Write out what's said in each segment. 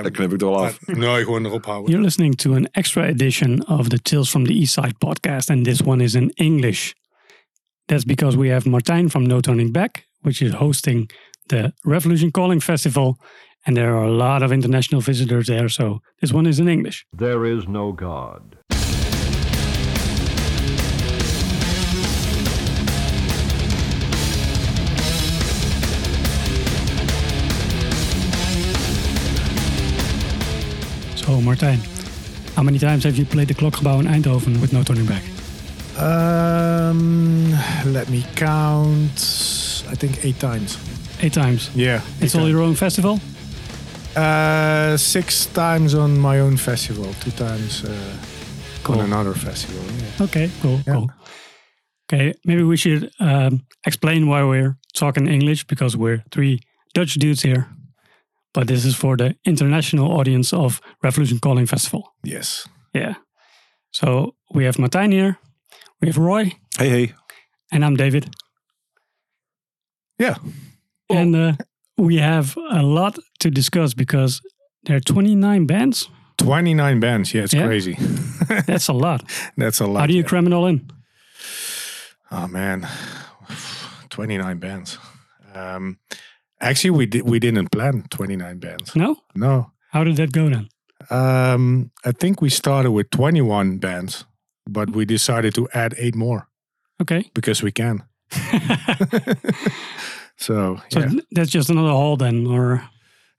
Dan knip ik er wel af. Nee, gewoon erop houden. You're listening to an extra edition of the Tales from the East Side podcast, and this one is in English. That's because we have Martijn from No Turning Back, which is hosting the Revolution Calling Festival, and there are a lot of international visitors there, so this one is in English. There is no God. So, Martijn, how many times have you played the Klokgebouw in Eindhoven with No Turning Back? Um, let me count. I think eight times. Eight times. Yeah. It's all your own festival? Uh, six times on my own festival. Two times uh, Cool. on another festival. Yeah. Okay, cool, Yeah. cool. Okay, maybe we should um, explain why we're talking English because we're three Dutch dudes here. But this is for the international audience of Revolution Calling Festival. Yes. Yeah. So we have Martijn here, we have Roy, Hey, hey. and I'm David. Yeah. And uh, we have a lot to discuss because there are 29 bands. 29 bands. Yeah, it's Yeah? crazy. That's a lot. That's a lot. How do you yeah. cram it all in? Oh man, 29 bands. Um, actually, we did we didn't plan 29 bands. No? No. How did that go then? Um, I think we started with 21 bands, but we decided to add eight more Okay. because we can. so, So yeah. that's just another hall then, or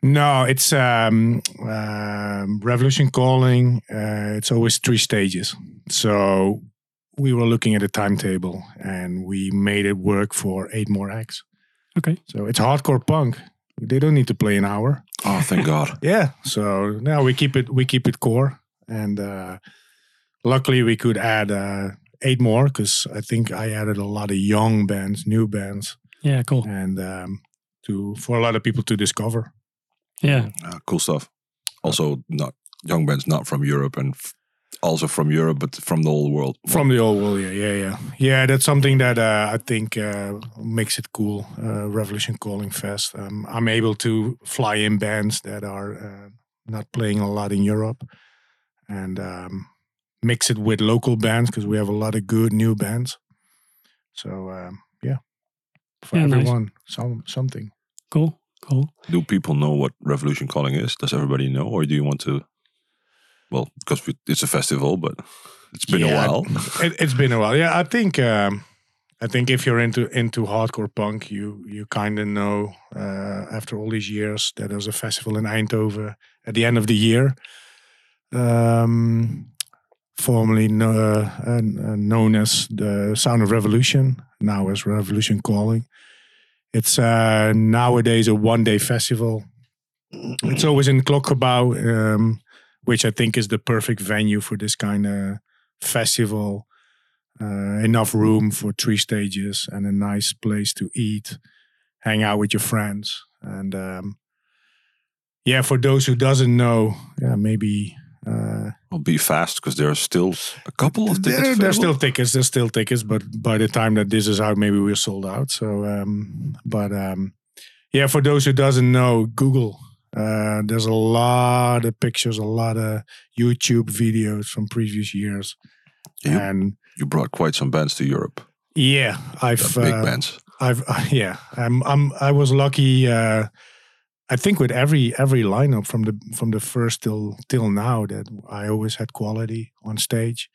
No, it's um, um, Revolution Calling. Uh, it's always three stages. So we were looking at a timetable and we made it work for eight more acts. Okay. So it's hardcore punk. They don't need to play an hour. Oh, thank God. Yeah. So now we keep it we keep it core, and uh, luckily we could add uh, eight more because I think I added a lot of young bands, new bands, Yeah, cool. and um, to for a lot of people to discover. Yeah. Uh, cool stuff. Also, not young bands not from Europe and f- also from Europe, but from the whole world. From the old world, yeah, yeah, yeah, yeah. That's something that uh, I think uh, makes it cool. Uh, Revolution Calling Fest. Um, I'm able to fly in bands that are uh, not playing a lot in Europe, and um, mix it with local bands because we have a lot of good new bands. So um, yeah, for Yeah, nice. everyone, some something. Cool. Cool. Do people know what Revolution Calling is? Does everybody know, or do you want to? Well, because it's a festival, but it's been Yeah, a while. it, it's been a while. Yeah, I think um, I think if you're into into hardcore punk, you you kind of know uh, after all these years that there's a festival in Eindhoven at the end of the year, um, formerly no, uh, uh, known as the Sound of Revolution, now as Revolution Calling. It's uh, nowadays a one day festival. It's always in Klokgebouw, um, which I think is the perfect venue for this kind of festival. Uh, enough room for three stages and a nice place to eat, hang out with your friends, and um, yeah, for those who doesn't know, yeah, maybe uh, Well, be fast because there are still a couple of tickets. there, there's still tickets. There's still tickets, but by the time that this is out, maybe we're sold out. So, um, but um, yeah, for those who doesn't know, Google. Uh, there's a lot of pictures, a lot of YouTube videos from previous years, You- and You brought quite some bands to Europe. yeah, I've big uh, bands. I've yeah, I'm I'm I was lucky. Uh, I think with every every lineup from the from the first till till now that I always had quality on stage,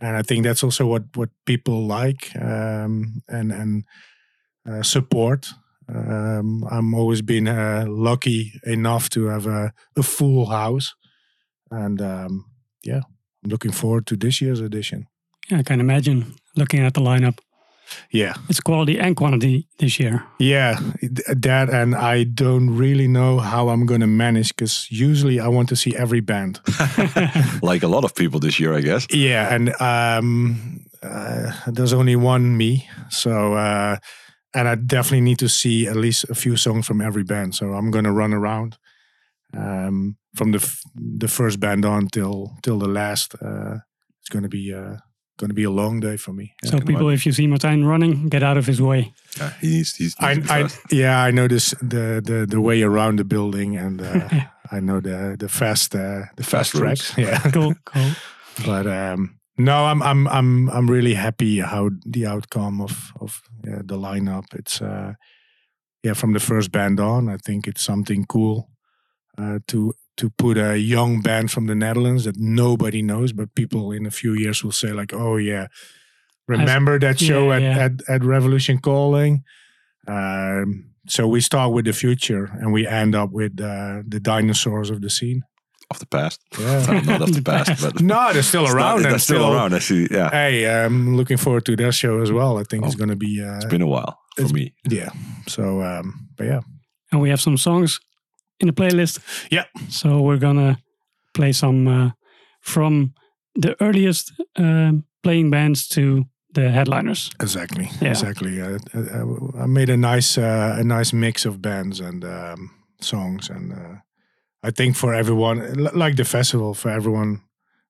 and I think that's also what what people like um, and and uh, support. Um, I'm always been uh, lucky enough to have a, a full house, and um, yeah, I'm looking forward to this year's edition. Yeah, I can imagine looking at the lineup. Yeah, It's quality and quantity this year. Yeah, that, and I don't really know how I'm going to manage because usually I want to see every band. Like a lot of people this year, I guess. yeah, and um, uh, there's only one me, so uh, and I definitely need to see at least a few songs from every band. So I'm going to run around um, from the f- the first band on till till the last. Uh, it's going to be uh, going to be a long day for me. so people, if you see Martijn running, get out of his way. Yeah, he needs, he's, I, needs I yeah, I know this the the the way around the building, and uh, I know the the fast uh, the Fast fast tracks. Yeah, Cool, cool. but um, no, I'm I'm I'm I'm really happy how the outcome of of yeah, the lineup. It's uh, yeah, from the first band on, I think it's something cool uh, to to put a young band from the Netherlands that nobody knows, but people in a few years will say like, oh yeah, remember that show yeah, at, yeah. at at Revolution Calling. Um, so we start with the future and we end up with uh, the dinosaurs of the scene. Of the past. Yeah. Not of the The past, past. but no, they're still it's not- around. They're and still, around. I see. Yeah, Hey, I'm looking forward to their show as well. I think it's Oh, going to be, uh, it's been a while for it's- me. yeah. So, um, but yeah, And we have some songs in the playlist. Yeah. So we're gonna play some uh, from the earliest um, playing bands to the headliners. exactly, Yeah. exactly. Uh, uh, I made a nice, uh, a nice mix of bands and um, songs, and uh, I think for everyone, like the festival, for everyone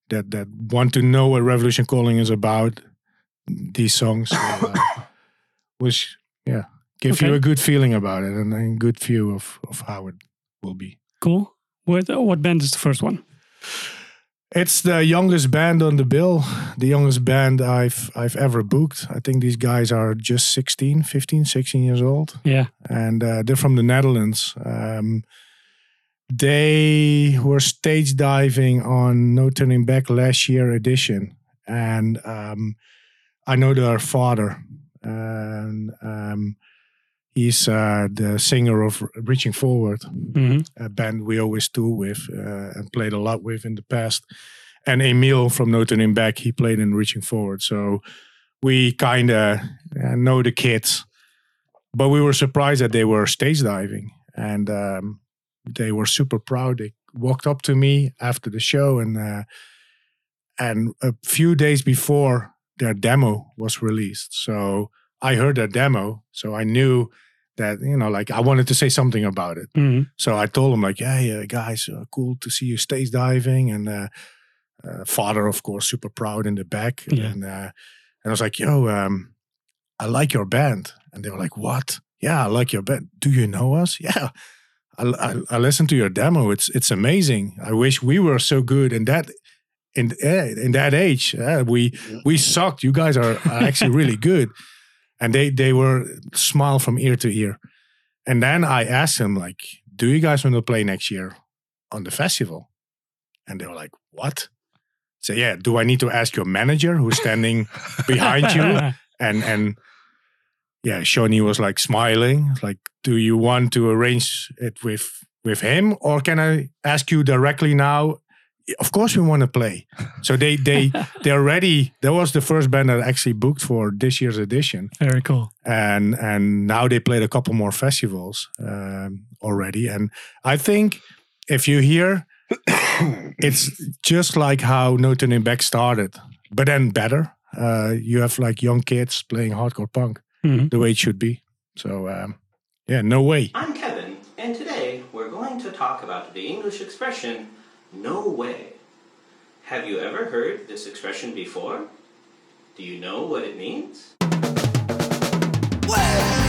that that want to know what Revolution Calling is about, these songs uh, was yeah give you a good feeling about it and a good view of of how it will be. Cool. What what band is the first one? It's the youngest band on the bill, the youngest band I've I've ever booked. I think these guys are just 16, 15, 16 years old. Yeah. And uh, they're from the Netherlands. Um, they were stage diving on No Turning Back last year edition. And um, I know their father. And um, he's uh, the singer of Reaching Forward hmm a band we always tour with uh, and played a lot with in the past. And Emil from No Turning Back, he played in Reaching Forward. So we kind of uh, know the kids. But we were surprised that they were stage diving. And um, they were super proud. They walked up to me after the show. And, uh, and a few days before, their demo was released. So I heard their demo. So I knew that, you know, like I wanted to say something about it. hmm So I told them like, "Hey uh, guys, uh, cool to see you stage diving." And uh, uh, father, of course, super proud in the back. Yeah. And uh, and I was like, "Yo, um, I like your band." And they were like, "What? Yeah, I like your band. Do you know us? Yeah." I, I, I listened to your demo. It's it's amazing. I wish we were so good in that in eh, in that age. Uh, we we sucked. You guys are, are actually really good. And they they were smile from ear to ear. And then I asked them like, "Do you guys want to play next year on the festival?" And they were like, "What?" So yeah, do I need to ask your manager who's standing behind you? And and yeah, Johnny was like smiling, like, "Do you want to arrange it with with him, or can I ask you directly now?" Of course, we want to play. So they they they're ready. That was the first band that I actually booked for this year's edition Very cool. and and now they played a couple more festivals um, already and i think if you hear it's just like how no turning back started but then better uh, you have like young kids playing hardcore punk Mhm. the way it should be so um, yeah no way I'm Kevin, and today we're going to talk about the English expression, no way. Have you ever heard this expression before? Do you know what it means? Let's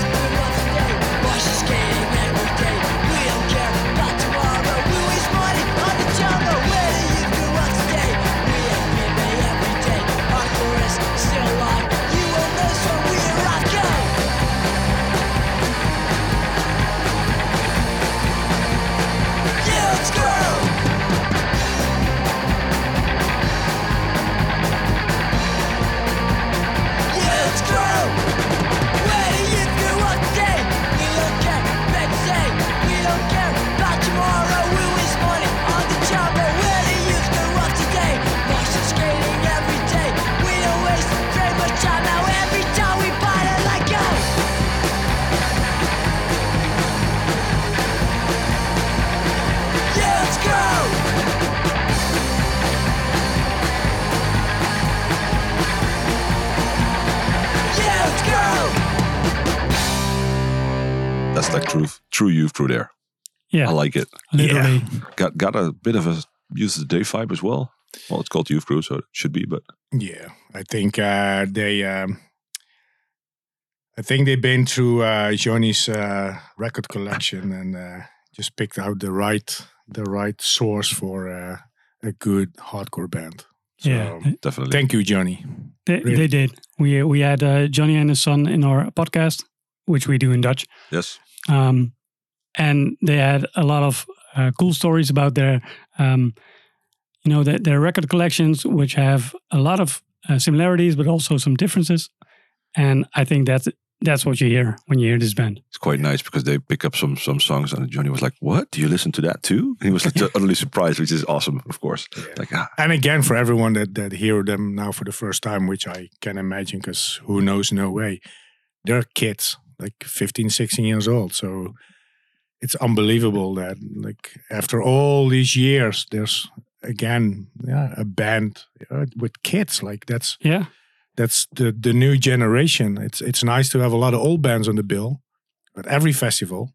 like true true youth crew there. Yeah. I like it. Literally. Got got a bit of a Youth of Today vibe as well. Well, it's called youth crew, so it should be. But yeah i think uh, they um, i think they've been through uh, johnny's uh, record collection and uh, just picked out the right the right source for uh, a good hardcore band. So, yeah, Definitely. Thank you, Johnny. they, really. they did. We we had uh, Johnny and his son in our podcast, which we do in Dutch. yes. Um, and they had a lot of uh, cool stories about their, um, you know, their, their record collections, which have a lot of uh, similarities but also some differences. And I think that's that's what you hear when you hear this band. It's quite nice because they pick up some some songs and Johnny was like, "What? Do you listen to that too?" And he was like utterly surprised, which is awesome, of course. Like, ah, And again, for everyone that, that hear them now for the first time, which I can imagine, because who knows, no way, they're kids, like 15, 16 years old. So it's unbelievable that, like, after all these years, there's again yeah, a band uh, with kids. Like, that's Yeah, that's the the new generation. It's it's nice to have a lot of old bands on the bill at every festival,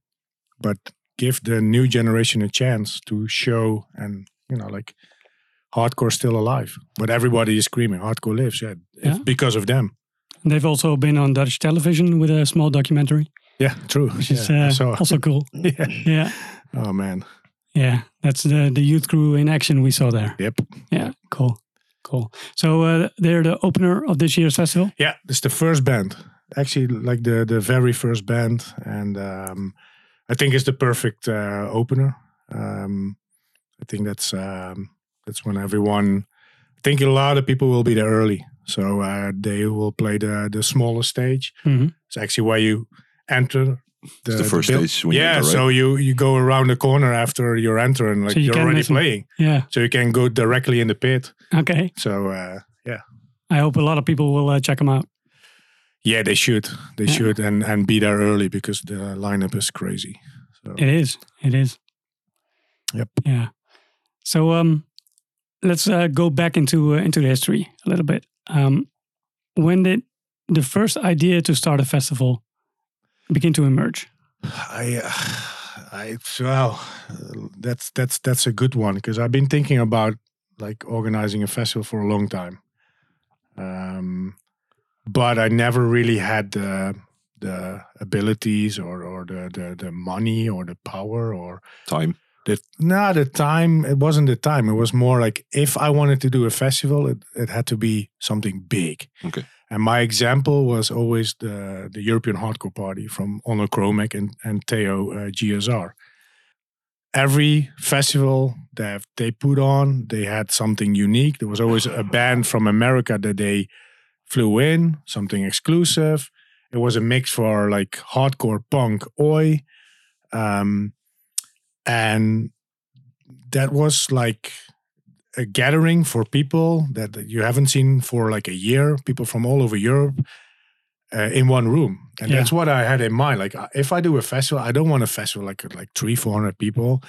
but give the new generation a chance to show and you know like hardcore still alive. But everybody is screaming hardcore lives. Yeah, Yeah. because of them. They've also been on Dutch television with a small documentary, Yeah, true. which is Yeah, uh, also cool. yeah. Yeah, Oh man. yeah, that's the the youth crew in action we saw there. Yep. Yeah, cool, cool. So uh, they're the opener of this year's festival. Yeah, it's the first band. Actually, like the the very first band, and um, I think it's the perfect uh, opener. Um, I think that's um, that's when everyone. I think a lot of people will be there early, so uh, they will play the the smaller stage. Mhm. It's actually where you enter. The, the first buil- stage when you yeah, enter, right? so you you go around the corner after you enter, and like So you you're already listen. playing, Yeah, so you can go directly in the pit. okay. So uh, yeah. I hope a lot of people will uh, check them out. Yeah, they should. They Yeah. should and and be there early because the lineup is crazy. So It is. It is. Yep. Yeah. So um, let's uh, go back into uh, into the history a little bit. Um, when did the first idea to start a festival begin to emerge? I, uh, I well, uh, that's that's that's a good one because I've been thinking about like organizing a festival for a long time, um, but I never really had the the abilities or or the the, the money or the power or time. The no the time it wasn't the time. It was more like if i wanted to do a festival it, it had to be something big. Okay. and my example was always the the european hardcore party from Onno Cromag and and theo uh, gsr every festival that they put on they had something unique. There was always a band from america that they flew in something exclusive. It was a mix for like hardcore punk oi um, and that was like a gathering for people that you haven't seen for like a year people from all over europe uh, in one room. And Yeah. that's what i had in mind. Like if i do a festival i don't want a festival like like three 400 people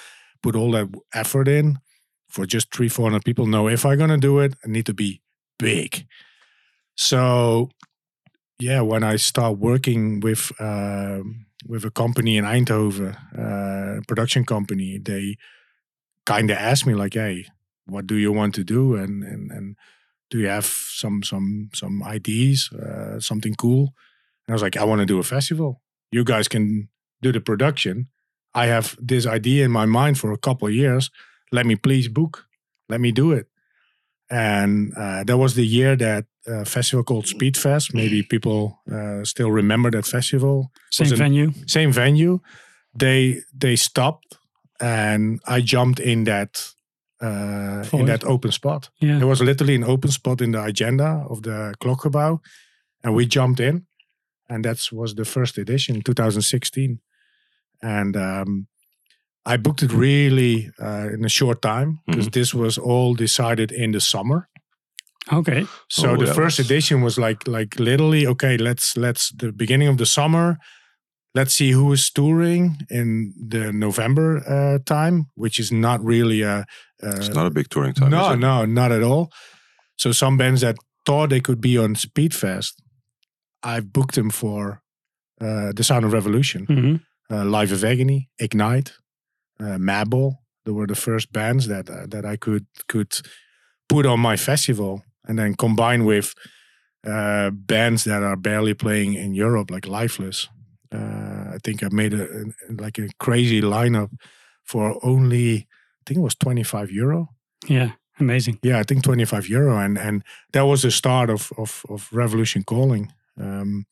put all that effort in for just three 400 people. No if i'm gonna do it i need to be big. So yeah when i start working with um, with a company in eindhoven uh, production company they kind of asked me like hey what do you want to do? And and, and do you have some some some ideas uh, something cool? And i was like i want to do a festival. You guys can do the production. I have this idea in my mind for a couple years. Let me please book. Let me do it and uh, that was the year that uh, festival called speedfest. Maybe people uh, still remember that festival. Same venue. same venue. They they stopped and i jumped in that uh, in that open spot. Yeah. there was literally an open spot in the agenda of the klokgebouw and we jumped in. And that was the first edition 2016 and um, i booked it really uh, in a short time because this was all decided in the summer Okay. so Oh, the first was- edition was like like literally okay. Let's let's the beginning of the summer. Let's see who is touring in the November uh, time, which is not really a. Uh, It's not a big touring time. no, no, not at all. So some bands that thought they could be on Speedfest, I've booked them for uh, the Sound of Revolution, hmm uh, Life of Agony, Ignite, uh, Madball. They were the first bands that uh, that I could could put on my festival, and then combine with uh, bands that are barely playing in Europe, like Lifeless. Uh, I think I made a, a- like a crazy lineup for only I think it was 25 euro. Yeah, amazing. Yeah, I think 25 euro, and and that was the start of of, of Revolution Calling. Um,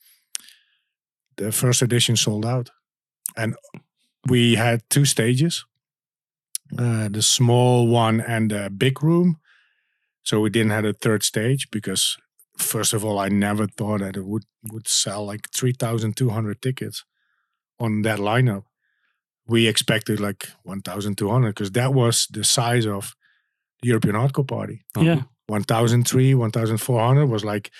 the first edition sold out, and we had two stages, uh, the small one and the big room. So we didn't have a third stage because, first of all, I never thought that it would would sell like 3,200 tickets on that lineup. We expected like 1,200 because that was the size of the European Hardcore Party. Yeah. 1003, 1400 was like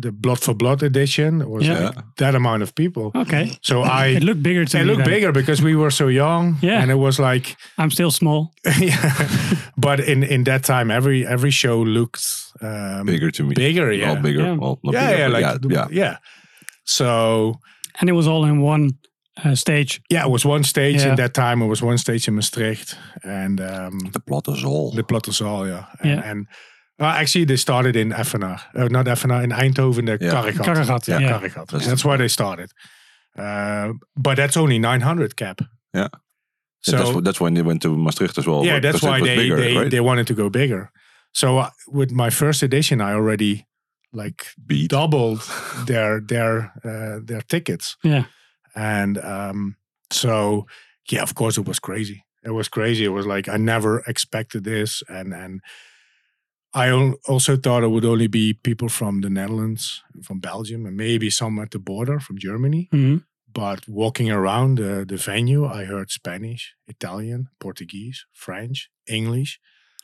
the Blood for Blood edition was Yeah. like that amount of people. Okay. So I It looked bigger to it me. looked then. bigger because we were so young. Yeah. And it was like I'm still small. yeah. but in in that time every every show looked um Bigger to me. bigger, yeah. Well, bigger. Yeah. Well, not yeah, bigger, yeah, like yeah, yeah. yeah. So And it was all in one uh, stage. yeah, it was one stage Yeah. in that time. It was one stage in Maastricht and um The plot is all. the Plattersal, yeah. And, Yeah. and uh, actually they started in Effenaar. Uh, not Effenaar, in Eindhoven, the Yeah. Karregat. Karregat, Yeah, yeah. Karregat. That's- That's where they started. Uh, but that's only 900 cap. Yeah. So that's, wh- that's when they went to Maastricht as well. yeah, but- that's 'cause why they bigger, they, right? they wanted to go bigger. So uh, with my first edition, I already like beat. doubled their their uh, their tickets, Yeah. and um, so yeah, of course it was crazy. It was crazy. It was like I never expected this, and and I also thought it would only be people from the Netherlands, from Belgium, and maybe some at the border from Germany. Mhm. But walking around the, the venue, I heard Spanish, Italian, Portuguese, French, English.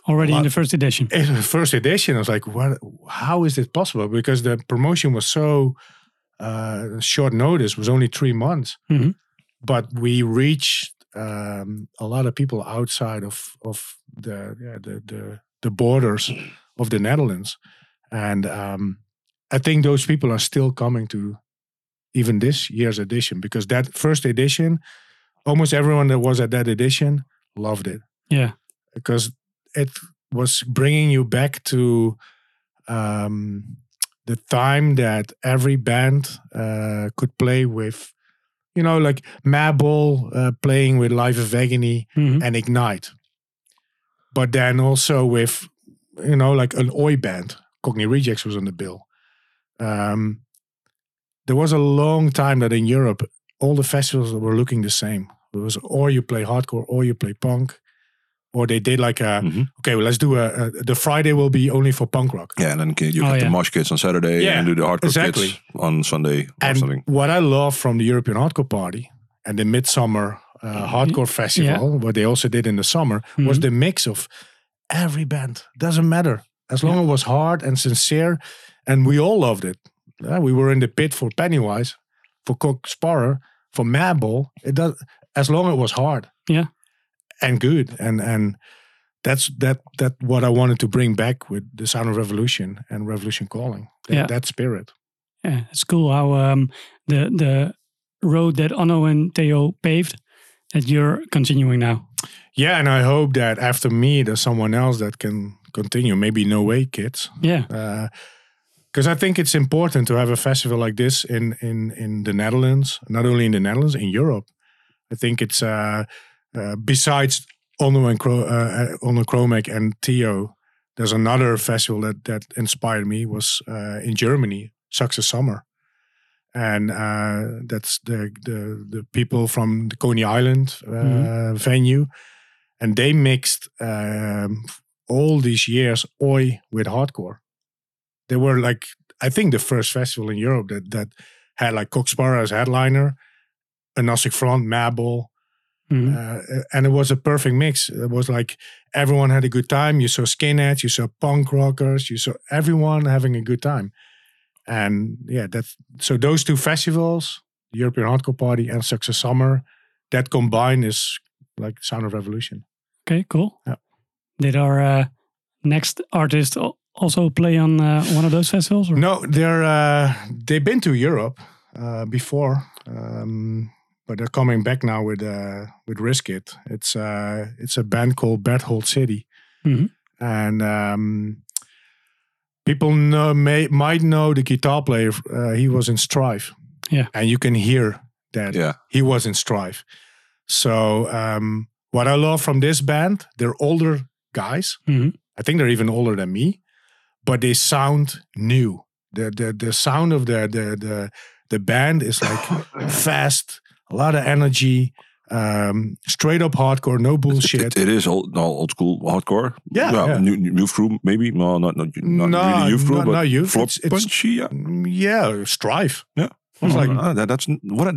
Already in the first edition. In the first edition, I was like, "What? How is it possible?" Because the promotion was so uh, short notice, was only three months. Mhm. But we reached um, a lot of people outside of of the yeah, the, the the borders of the Netherlands, and um, I think those people are still coming to even this year's edition because that first edition, almost everyone that was at that edition loved it Yeah. because it was bringing you back to um, the time that every band uh, could play with, you know, like Madball uh, playing with Life of Agony Mhm. and Ignite. But then also with, you know, like an Oi band. Cockney Rejects was on the bill. Um, there was a long time that in Europe, all the festivals were looking the same. It was or you play hardcore or you play punk. Or they did like a, Mhm. okay, well, let's do a, a, the Friday will be only for punk rock. Yeah, and then can- you Oh, get the yeah. mosh kids on Saturday Yeah, and do the hardcore exactly. kids on Sunday or And something. what I love from the European Hardcore Party and the Midsummer uh, Hardcore Festival, what they also did in the summer, was Mhm. the mix of every band. Doesn't matter. As long as it was hard and sincere, and we all loved it. Uh, we were in the pit for Pennywise, for Cock Sparrer, for Madball. It does as long as it was hard. Yeah. And good. And and that's that that what I wanted to bring back with the Sound of Revolution and Revolution Calling. That, Yeah. that spirit. Yeah, it's cool how um, the the road that Onno and Theo paved that you're continuing now. Yeah, and I hope that after me, there's someone else that can continue. Maybe No Way Kids, Yeah, because I think it's important to have a festival like this in in in the Netherlands. Not only in the Netherlands, in Europe. I think it's uh, uh, besides Onno and Cro- uh, Onno Cromag and Theo. There's another festival that that inspired me was uh, in Germany, Success Summer, and uh, that's the the the people from the Conne Island uh, venue, and they mixed um, all these years oi with hardcore. They were like I think the first festival in Europe that that had like Cock Sparrer as headliner, Agnostic Front, Madball, Mhm. uh, and it was a perfect mix. It was like everyone had a good time. You saw skinheads, you saw punk rockers, you saw everyone having a good time. And yeah, that's so those two festivals, the European Hardcore Party and Success Summer, that combined is like Sound of Revolution. okay, cool. Yeah. Did our uh, next artist also play on uh, one of those festivals? Or? No, they're uh, they've been to Europe uh, before, um, but they're coming back now with uh, with Risk It. It's uh, it's a band called Berthold City, Mhm. and um, people know may might know the guitar player. Uh, he was in Strife, Yeah. and you can hear that Yeah. he was in Strife. So um, what I love from this band, they're older guys. Mhm. I think they're even older than me, but they sound new. The the the sound of the the the the band is like fast, a lot of energy, um, straight up hardcore, no bullshit. It, it is old, old school hardcore. Yeah, yeah. New, new youth crew, maybe. No, not not, not No, really youth crew, not- but not youth. It's- it's- punchy. Yeah. Strife. yeah, Strife. Yeah. It's like Ah, that, that's what I,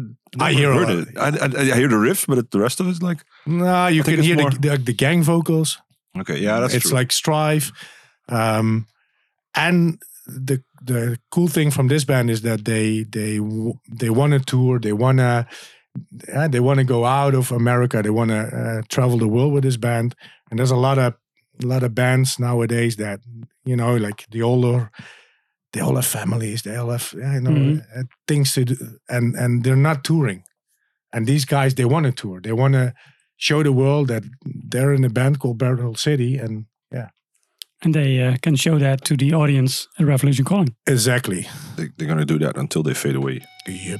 I hear heard a- it. I, I, I hear the riff, but the rest of it's like nah, you I can hear the, the the gang vocals. okay, yeah, that's it's true. like strife, um and the the cool thing from this band is that they they they want to tour they want to yeah, they want to go out of america they want to uh, travel the world with this band and there's a lot of a lot of bands nowadays that you know like the older they all have families they all have yeah, you know Mhm. uh, things to do and and they're not touring and these guys they want to tour they want to show the world that they're in a band called Berthold City and yeah. And they uh, can show that to the audience at Revolution Calling. exactly they, they're gonna do that until they fade away. yep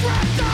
The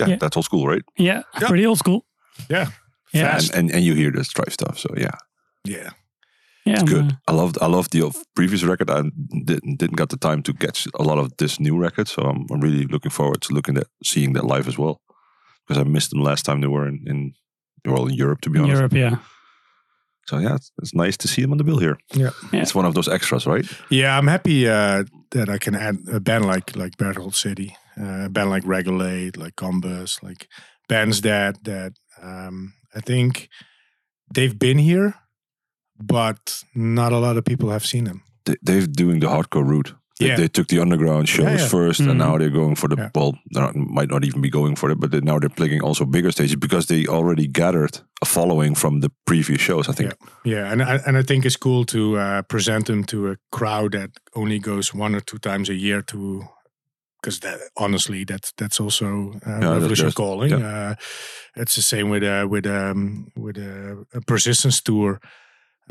Yeah, Yeah. that's old school, right? Yeah, pretty old school. yeah Yeah, Fast. And, and and you hear the strife stuff, so yeah, yeah yeah, I'm, good. uh, I loved I loved the previous record. I didn't didn't get the time to catch a lot of this new record, so I'm, I'm really looking forward to looking at seeing that live as well. Because I missed them last time they were in in well in Europe, to be in honest. Europe, yeah. So yeah, it's, it's nice to see them on the bill here. Yeah. Yeah. It's one of those extras, right? yeah i'm happy uh that i can add a band like like Berthold City uh, a band like regulate like Combust like bands that that um i think they've been here but not a lot of people have seen them They, they're doing the hardcore route. They, Yeah. they took the underground shows yeah. first, Mhm. and now they're going for the Yeah. well. They might not even be going for it, but they, now they're playing also bigger stages because they already gathered a following from the previous shows. I think. Yeah, and I, and I think it's cool to uh, present them to a crowd that only goes one or two times a year to, because that honestly that's that's also uh, that's- revolution calling. Uh, it's the same with uh, with um, with uh, a persistence tour.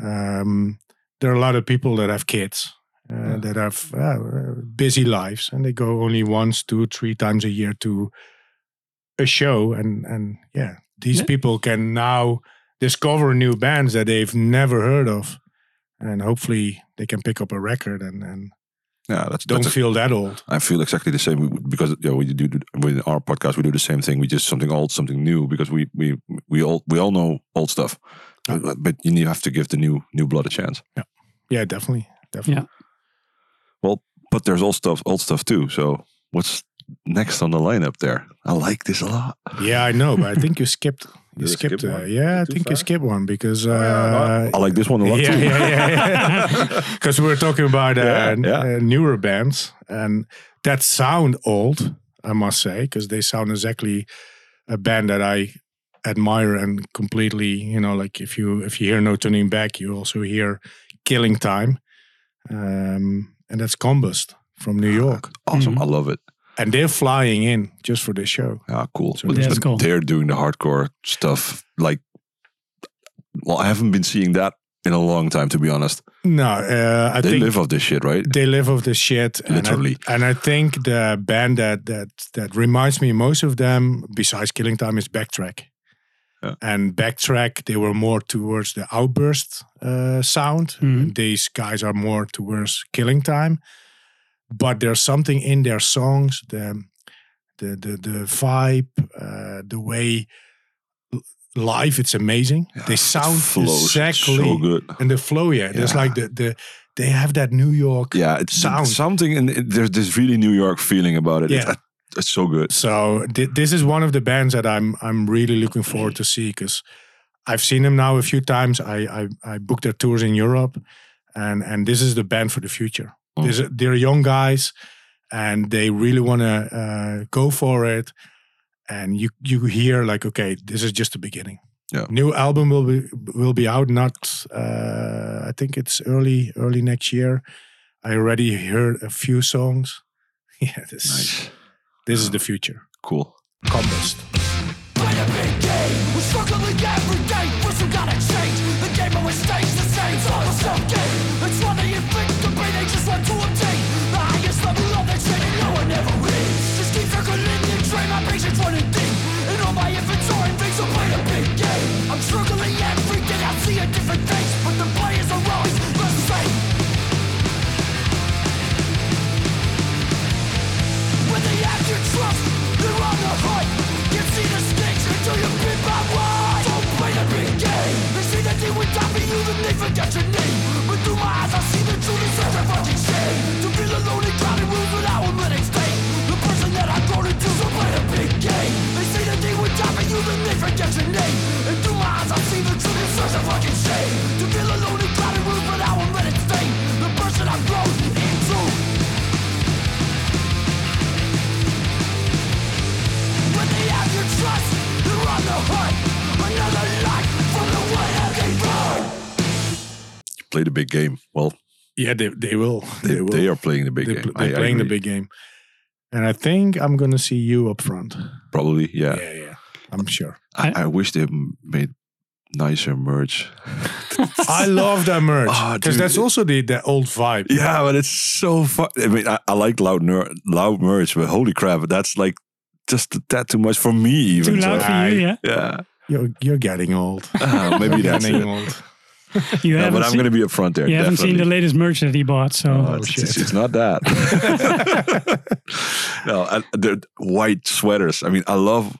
Um, there are a lot of people that have kids. Uh, Yeah. That have uh, busy lives, and they go only once, two, three times a year to a show, and and yeah, these Yeah. people can now discover new bands that they've never heard of, and hopefully they can pick up a record and, and Yeah, that's don't that's a- feel that old. I feel exactly the same because you know, we do with our podcast. We do the same thing. We just something old, something new because we we we all we all know old stuff, but, but you have to give the new new blood a chance. Yeah, definitely, definitely. Well, but there's old stuff, old stuff too. So what's next on the lineup there? I like this a lot. Yeah, I know, but I think you skipped. You Did I skipped. skip Uh, one? yeah, I Too think you skipped one because. Oh, yeah, Uh, I like this one a lot yeah, too. yeah, yeah, Because we were talking about uh, Yeah, yeah. uh, newer bands, and that sound old, I must say, because they sound exactly a band that I admire and completely, you know, like if you if you hear No Turning Back, you also hear Killing Time, um, and that's Combust from New York, Awesome. Mhm. I love it. And they're flying in just for this show. Yeah, cool. So But- that's cool. They're doing the hardcore stuff. Like, well, I haven't been seeing that in a long time, to be honest. No, uh, I they think live off this shit, right? they live off this shit and I- Literally. and I, think the band that that that reminds me most of them besides killing time is backtrack Yeah. and backtrack they were more towards the outburst uh, sound Mhm. these guys are more towards killing time but there's something in their songs the the the, the vibe uh, the way live it's amazing they sound flows exactly so good. and the flow yeah, there's like the the they have that New York Yeah, it's Sound. something, and there's this really New York feeling about it. It's, Yeah. it's so good. So thi- this is one of the bands that I'm I'm really looking forward to see because I've seen them now a few times. I I, I booked their tours in Europe, and and this is the band for the future. Mm. This, they're young guys, and they really want to uh, go for it. And you you hear like, okay, this is just the beginning. Yeah. New album will be will be out. Not uh, I think it's early early next year. I already heard a few songs. Yeah, this Nice. this is the future. Cool. Combust. Play a big game. We're struggling every day. First we gotta change. The game always stays they forget your name. But through my eyes, I see the truth. Such a fucking shame to feel alone crowded. The person that I've grown into, so play big game. They say that they would die for you, then they forget your name. And through my eyes, I see the truth. Such a fucking shame to feel alone crowded. The person I've grown into. When they have your trust, they're on the hunt. Play the big game. Well, Yeah, they they will. they, They, will. they are playing the big They game. pl- they're I- I playing the big game, and I think I'm gonna see you up front. Probably, yeah. yeah, yeah. I'm sure. I, I wish they made nicer merch. I love that merch Ah, because dude. that's also the the old vibe. Yeah, but it's so fun. I mean, I, I like loud ner- loud merch, but holy crap, that's like just that too much for me. Even Too loud so. for you, yeah. Yeah, You're you're getting old. Ah, maybe You're that's getting it. old. You No, haven't, but I'm going to be up front there. you haven't seen the latest merch that he bought, so Oh, it's, it's, it's not that. no, I, the white sweaters. I mean, I love,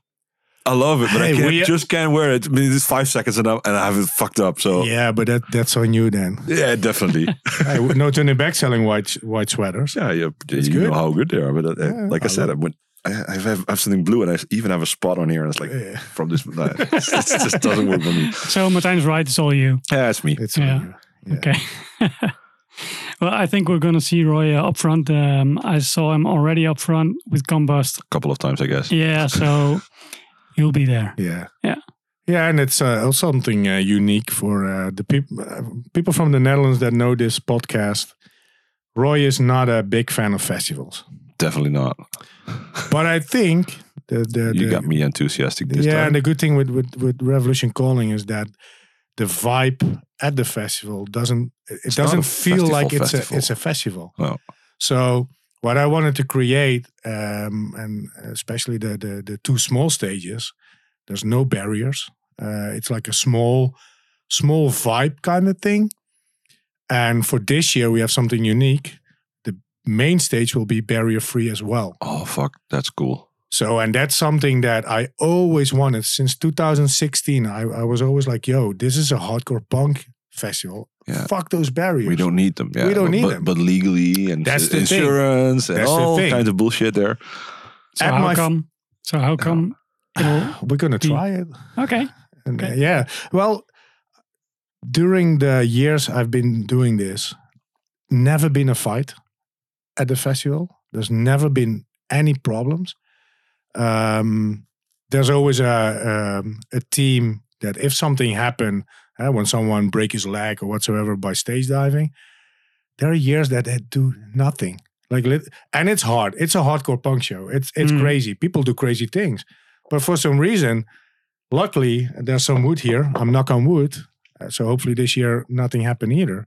I love it, but Hey, I can't, we- just can't wear it. I mean, it's five seconds and I, and I have it fucked up. So yeah, Yeah, but that that's on you then. Yeah, definitely. hey, no turning back selling white white sweaters. yeah, you, It's you good. know how good they are. But uh, Yeah, like I, I said, I, went, I, I have, I have something blue, and I even have a spot on here, and it's like Yeah. from this. Uh, it just doesn't work for me. so Martijn's right. It's all you. Yeah, it's me. It's Yeah. on you. Yeah. Okay. well, I think we're going to see Roy uh, up front. Um, I saw him already up front with Combust. A couple of times, I guess. Yeah, so he'll be there. Yeah. Yeah. Yeah, and it's uh, something uh, unique for uh, the people uh, people from the Netherlands that know this podcast. Roy is not a big fan of festivals, Definitely not. But I think the the, You the got me enthusiastic this yeah, time. and the good thing with, with with Revolution Calling is that the vibe at the festival doesn't it It's doesn't feel like it's festival. a it's a festival. No. So what I wanted to create, um, and especially the, the the two small stages, there's no barriers. Uh, it's like a small small vibe kind of thing. And for this year, we have something unique. The main stage will be barrier free as well. oh fuck, that's cool. So, and that's something that I always wanted since 2016. I, I was always like, yo, this is a hardcore punk festival. Yeah. Fuck those barriers. We don't need them. Yeah, We don't but, need but, them. But legally and That's s- the thing. insurance and That's the all thing. kinds of bullshit there. So At how my come? So how come? It'll, We're going to be- try it. okay. And, Okay. uh, yeah. Well, during the years I've been doing this, never been a fight at the festival. There's never been any problems. Um, there's always a um, a team that if something happened uh, when someone break his leg or whatsoever by stage diving, there are years that they do nothing. Like and it's hard. It's a hardcore punk show. It's it's Mm. crazy. People do crazy things, but for some reason, luckily there's some wood here. I'm knock on wood, uh, so hopefully this year nothing happened either.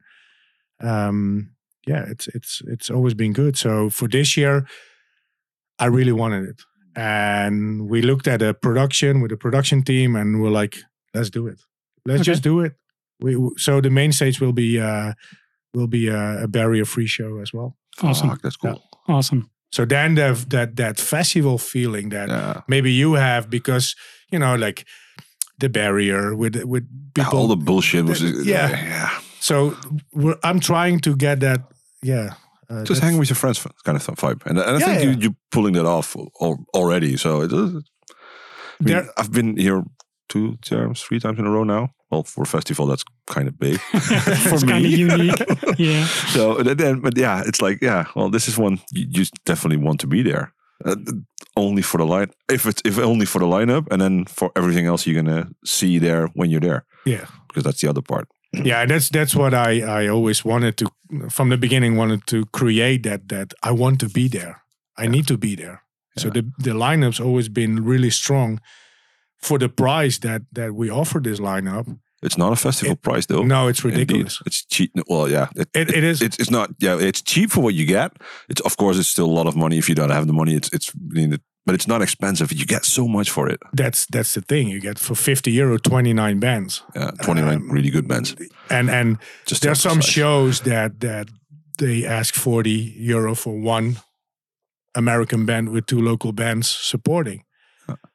Um, yeah, it's it's it's always been good. So for this year, I really wanted it, and we looked at a production with a production team, and we're like, let's do it. Let's Okay. just do it. We so the main stage will be uh, will be a, a barrier free show as well. Awesome. Fuck, that's cool. Awesome. So then the, that that festival feeling that Yeah. maybe you have because you know like the barrier with with people. All the bullshit was Yeah. yeah. so we're, I'm trying to get that. Yeah. Uh, Just that's- hanging with your friends kind of vibe, and, and I Yeah, think yeah. you you're pulling that off already. So it is. I mean, There- I've been here two times, three times in a row now. Well, for a festival, that's kind of big for it's me. kind of unique. Yeah. So then, but yeah, it's like yeah. Well, this is one you, you definitely want to be there. Uh, only for the line, if it's if only for the lineup, and then for everything else you're gonna see there when you're there, yeah. because that's the other part. yeah that's that's what i i always wanted to from the beginning wanted to create that that i want to be there i need to be there so the the lineup's always been really strong for the price that that we offer this lineup It's not a festival price though. no it's Indeed. ridiculous It's cheap. Well, yeah, it, It- it is. It's, it's not. Yeah, it's cheap for what you get. It's of course it's still a lot of money if you don't have the money. It's it's I mean, it- but it's not expensive. You get so much for it. that's that's the thing you get for 50 euro 29 bands Yeah, twenty nine Um, really good bands. and and Just there's some shows that that they ask 40 euro for one american band with two local bands supporting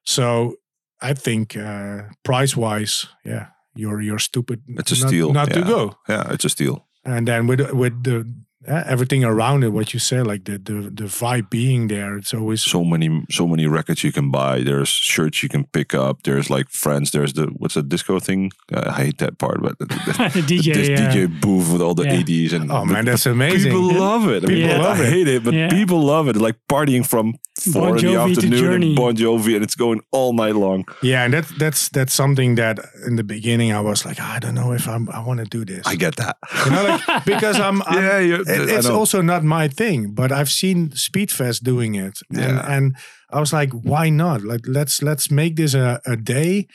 so i think uh price wise yeah you're you're stupid It's a not, steal. not to go Yeah, it's a steal. and then with with the everything around it what you say like the the the vibe being there it's always So many so many records you can buy. There's shirts you can pick up. There's like friends. There's the what's the disco thing? Uh, I hate that part, but the, the, the DJ. this yeah. DJ booth with all the Yeah. 80s and oh man that's amazing People love it. I People I love it. i hate it, but Yeah. people love it. Like partying from four Bon in the afternoon and Bon Jovi, and it's going all night long. yeah and that's that's that's something that in the beginning i was like i don't know if i'm i want to do this I get that. You know, like, because I'm, I'm Yeah, you- it- it's also not my thing, but I've seen Speedfest doing it, and Yeah. and I was like, why not? Like, let's let's make this a, a day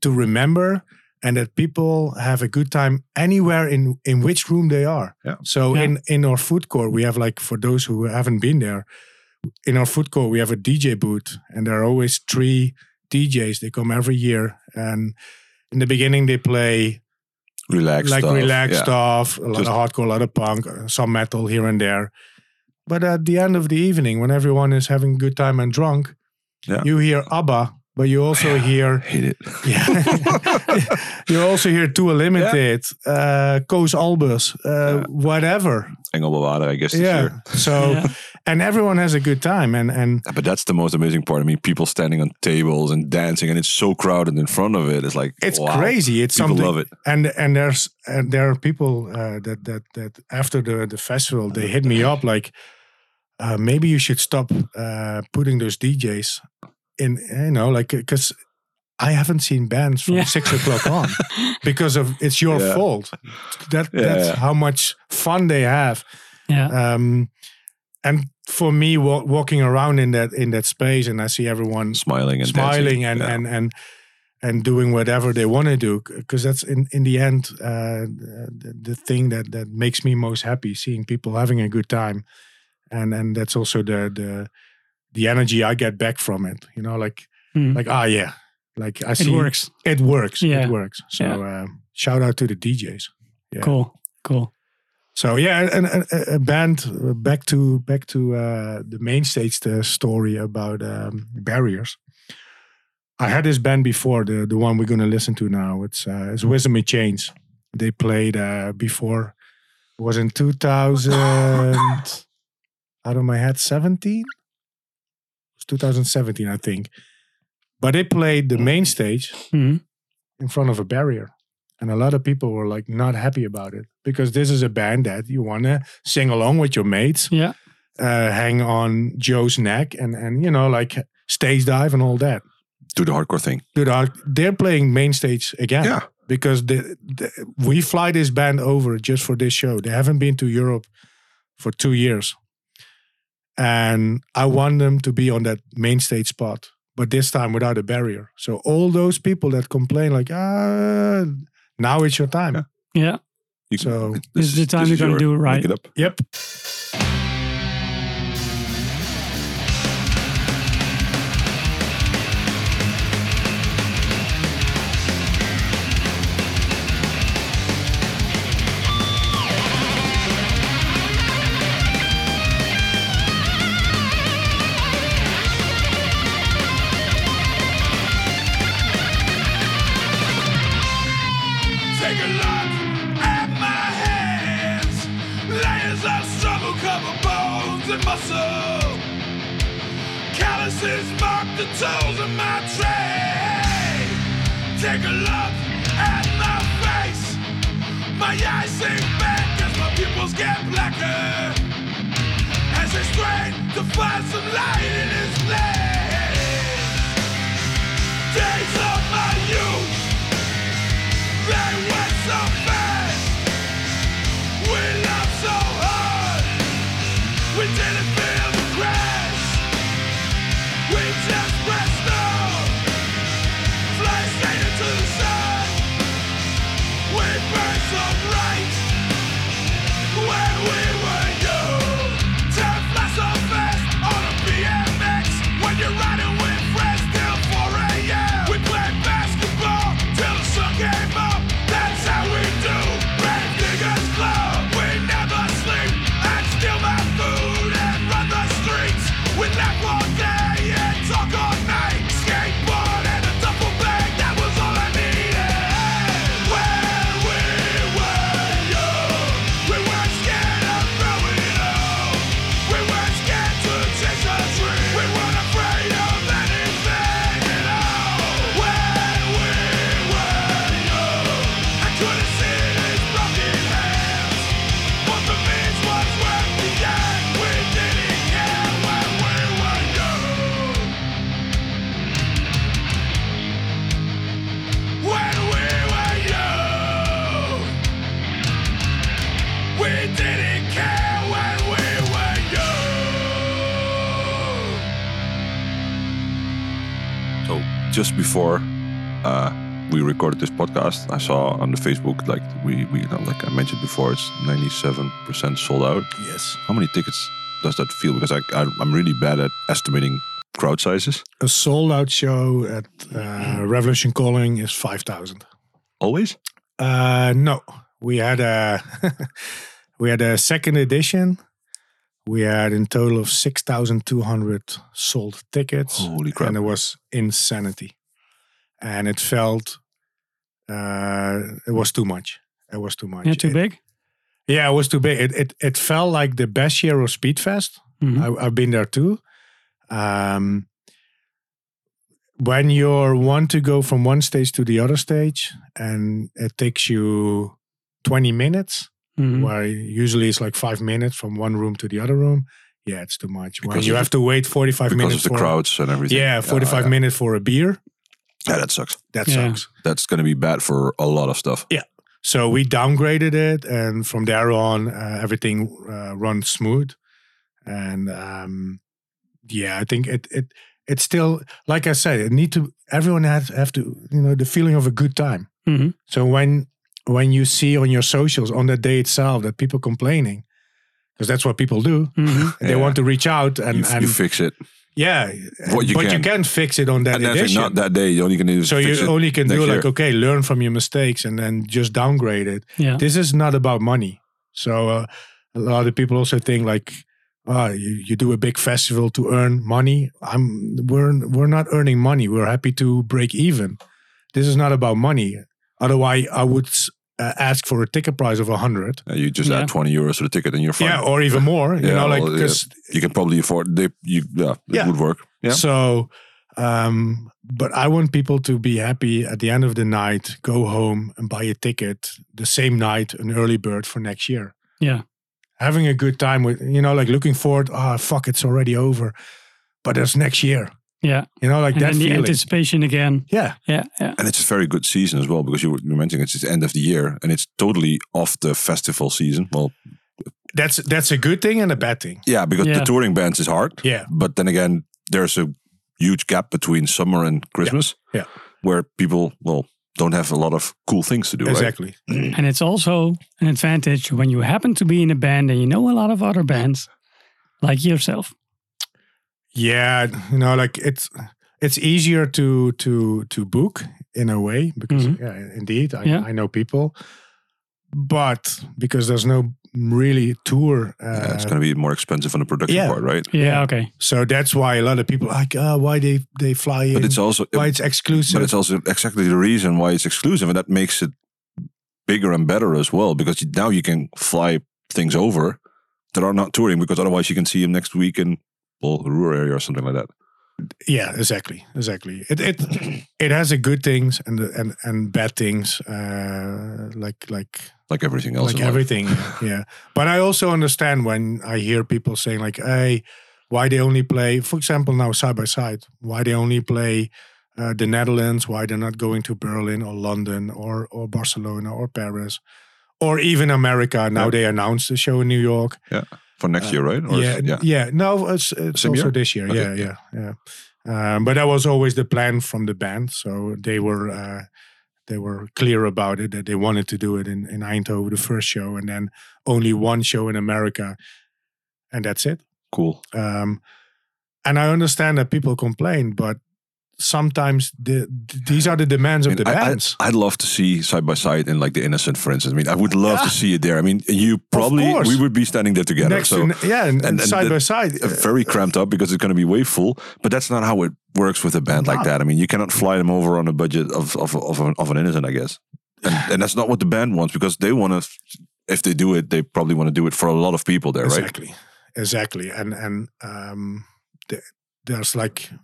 to remember, and that people have a good time anywhere in in which room they are. Yeah. So Yeah. in in our food court, we have like for those who haven't been there, in our food court we have a DJ booth, and there are always three DJs. They come every year, and in the beginning they play Relax like stuff. relaxed yeah. stuff, a lot Just- of hardcore, a lot of punk, uh, some metal here and there. But at the end of the evening, when everyone is having a good time and drunk, Yeah. you hear ABBA, but you also hear Hate it. yeah, you also hear 2 Unlimited, uh, Koos Alberts, uh, Yeah. whatever. Engelbewaarder, I guess. This Yeah. year. So Yeah. And everyone has a good time, and and Yeah, But that's the most amazing part. I mean, people standing on tables and dancing, and it's so crowded in front of it. It's like it's wow. crazy. It's People something. love it. and and there's and there are people uh, that that that after the the festival they hit me up like uh, maybe you should stop uh, putting those DJs in you know like because I haven't seen bands from Yeah. six o'clock on because of it's your Yeah. fault that Yeah, that's yeah. how much fun they have Yeah. um, and for me wa- walking around in that in that space and I see everyone Smiling and smiling dancing. and, Yeah. and and and doing whatever they want to do because that's in in the end uh, the, the thing that that makes me most happy seeing people having a good time and and that's also the the the energy I get back from it you know like Hmm. like ah yeah like I see it works. it works Yeah. it works so uh, shout out to the DJs Yeah. Cool. Cool. So yeah, and, and a, a band back to back to uh, the main stage the story about um, barriers. I had this band before the the one we're gonna listen to now. It's uh, it's Wisdom in Chains. They played uh, before. It was in 2000. out of my head, 17. It was 2017, I think. But they played the main stage Mhm. in front of a barrier. And a lot of people were like not happy about it because this is a band that you want to sing along with your mates. Yeah. uh, hang on Joe's neck and and you know like stage dive and all that. Do the hardcore thing. Dude, are- they're playing main stage again. Yeah. Because the, the, we fly this band over just for this show. They haven't been to Europe for two years. And I want them to be on that main stage spot, but this time without a barrier. So all those people that complain, like, ah, now it's your time. Yeah. Yeah. You So, This is the time you're gonna do it right. Make it up. Yep. Blacker. As I strain to find some light in his recorded this podcast, I saw on the Facebook like we we like I mentioned before, it's ninety seven percent sold out. Yes. How many tickets does that feel? Because I, I I'm really bad at estimating crowd sizes. A sold out show at uh, Revolution Calling is 5,000. Always. Uh, no, we had a we had a second edition. We had in total of six thousand two hundred sold tickets, Holy crap! and it was insanity. And it felt uh, it was too much. It was too much. Yeah, too It- big. yeah, it was too big. It it, it felt like the best year of Speedfest. Mhm. I, I've been there too. Um, when you want to go from one stage to the other stage, and it takes you 20 minutes, Mhm. where usually it's like five minutes from one room to the other room. Yeah, it's too much. When Because you have to wait 45 because minutes of the for crowds and everything. yeah, 45 yeah. minutes for a beer. Yeah, that sucks. That Yeah. sucks. That's gonna be bad for a lot of stuff. Yeah. So we downgraded it, and from there on, uh, everything uh, runs smooth. And um, yeah, I think it it it's still like I said, it need to everyone has have to you know the feeling of a good time. Mhm. So when when you see on your socials on that day itself that people complaining, because that's what people do, Mhm. they Yeah. want to reach out and you, and you fix it, yeah, What you but you can. can't fix it on that and edition. not that day. You only can do so fix you it only can do year. like okay, learn from your mistakes and then just downgrade it Yeah. this is not about money. So uh, a lot of people also think like, ah, you, you do a big festival to earn money. I'm we're we're not earning money. We're happy to break even. This is not about money. Otherwise, I would s- uh, ask for a ticket price of a hundred. Uh, you just Yeah. add twenty euros to the ticket and you're fine. Yeah, or even more. You Yeah, know, like well, yeah. because you can probably afford. They, you, yeah, it Yeah. would work. Yeah. So, um, but I want people to be happy at the end of the night, go home and buy a ticket the same night, an early bird for next year. Yeah. having a good time with you know like looking forward. Ah, fuck, it's already over, but it's next year. Yeah. You know, like And that then the feeling. anticipation again. yeah, Yeah. Yeah. And it's a very good season as well because you were mentioning it's the end of the year and it's totally off the festival season. Well, that's that's a good thing and a bad thing. yeah, because Yeah. the touring bands is hard. Yeah. But then again, there's a huge gap between summer and Christmas. Yeah. Where people, well, don't have a lot of cool things to do, right? Exactly. And it's also an advantage when you happen to be in a band and you know a lot of other bands like yourself. Yeah, you know, like it's it's easier to to to book in a way because Mhm. yeah, indeed, I, Yeah. I know people, but because there's no really tour, uh, Yeah, it's going to be more expensive on the production yeah. part, right? Yeah. Okay. so that's why a lot of people are like, uh, why they they fly in, But it's also why it's exclusive. but it's also exactly the reason why it's exclusive, and that makes it bigger and better as well. Because now you can fly things over that are not touring, because otherwise you can see them next week in rural area or something like that. yeah, exactly, exactly. It it it has a good things and and and bad things, uh, like like Like everything else. like everything yeah but i also understand when i hear people saying like hey why they only play for example now side by side why they only play uh, the netherlands why they're not going to berlin or london or or barcelona or paris or even america now Yeah. they announced the show in new york for next year, right? Or yeah, yeah. yeah. No, it's, it's Same also year? this year. Okay, yeah, yeah. yeah, yeah. Um, but that was always the plan from the band, so they were uh, they were clear about it that they wanted to do it in in Eindhoven, the first show, and then only one show in America, and that's it. Cool. Um, and I understand that people complain, but sometimes the, these are the demands I of mean, the bands. I, would love to see side by side in like the Innocent, for instance. I mean, I would love to see it there. I mean, you probably we would be standing there together. Next so yeah, and, and and- side by side. uh, very cramped up because it's going to be way full. But that's not how it works with a band like that. I mean, you cannot fly them over on a budget of of of, an, of an innocent, I guess. And, and that's not what the band wants because they want to. If they do it, they probably want to do it for a lot of people there, right? exactly exactly and and um th- there's like uh,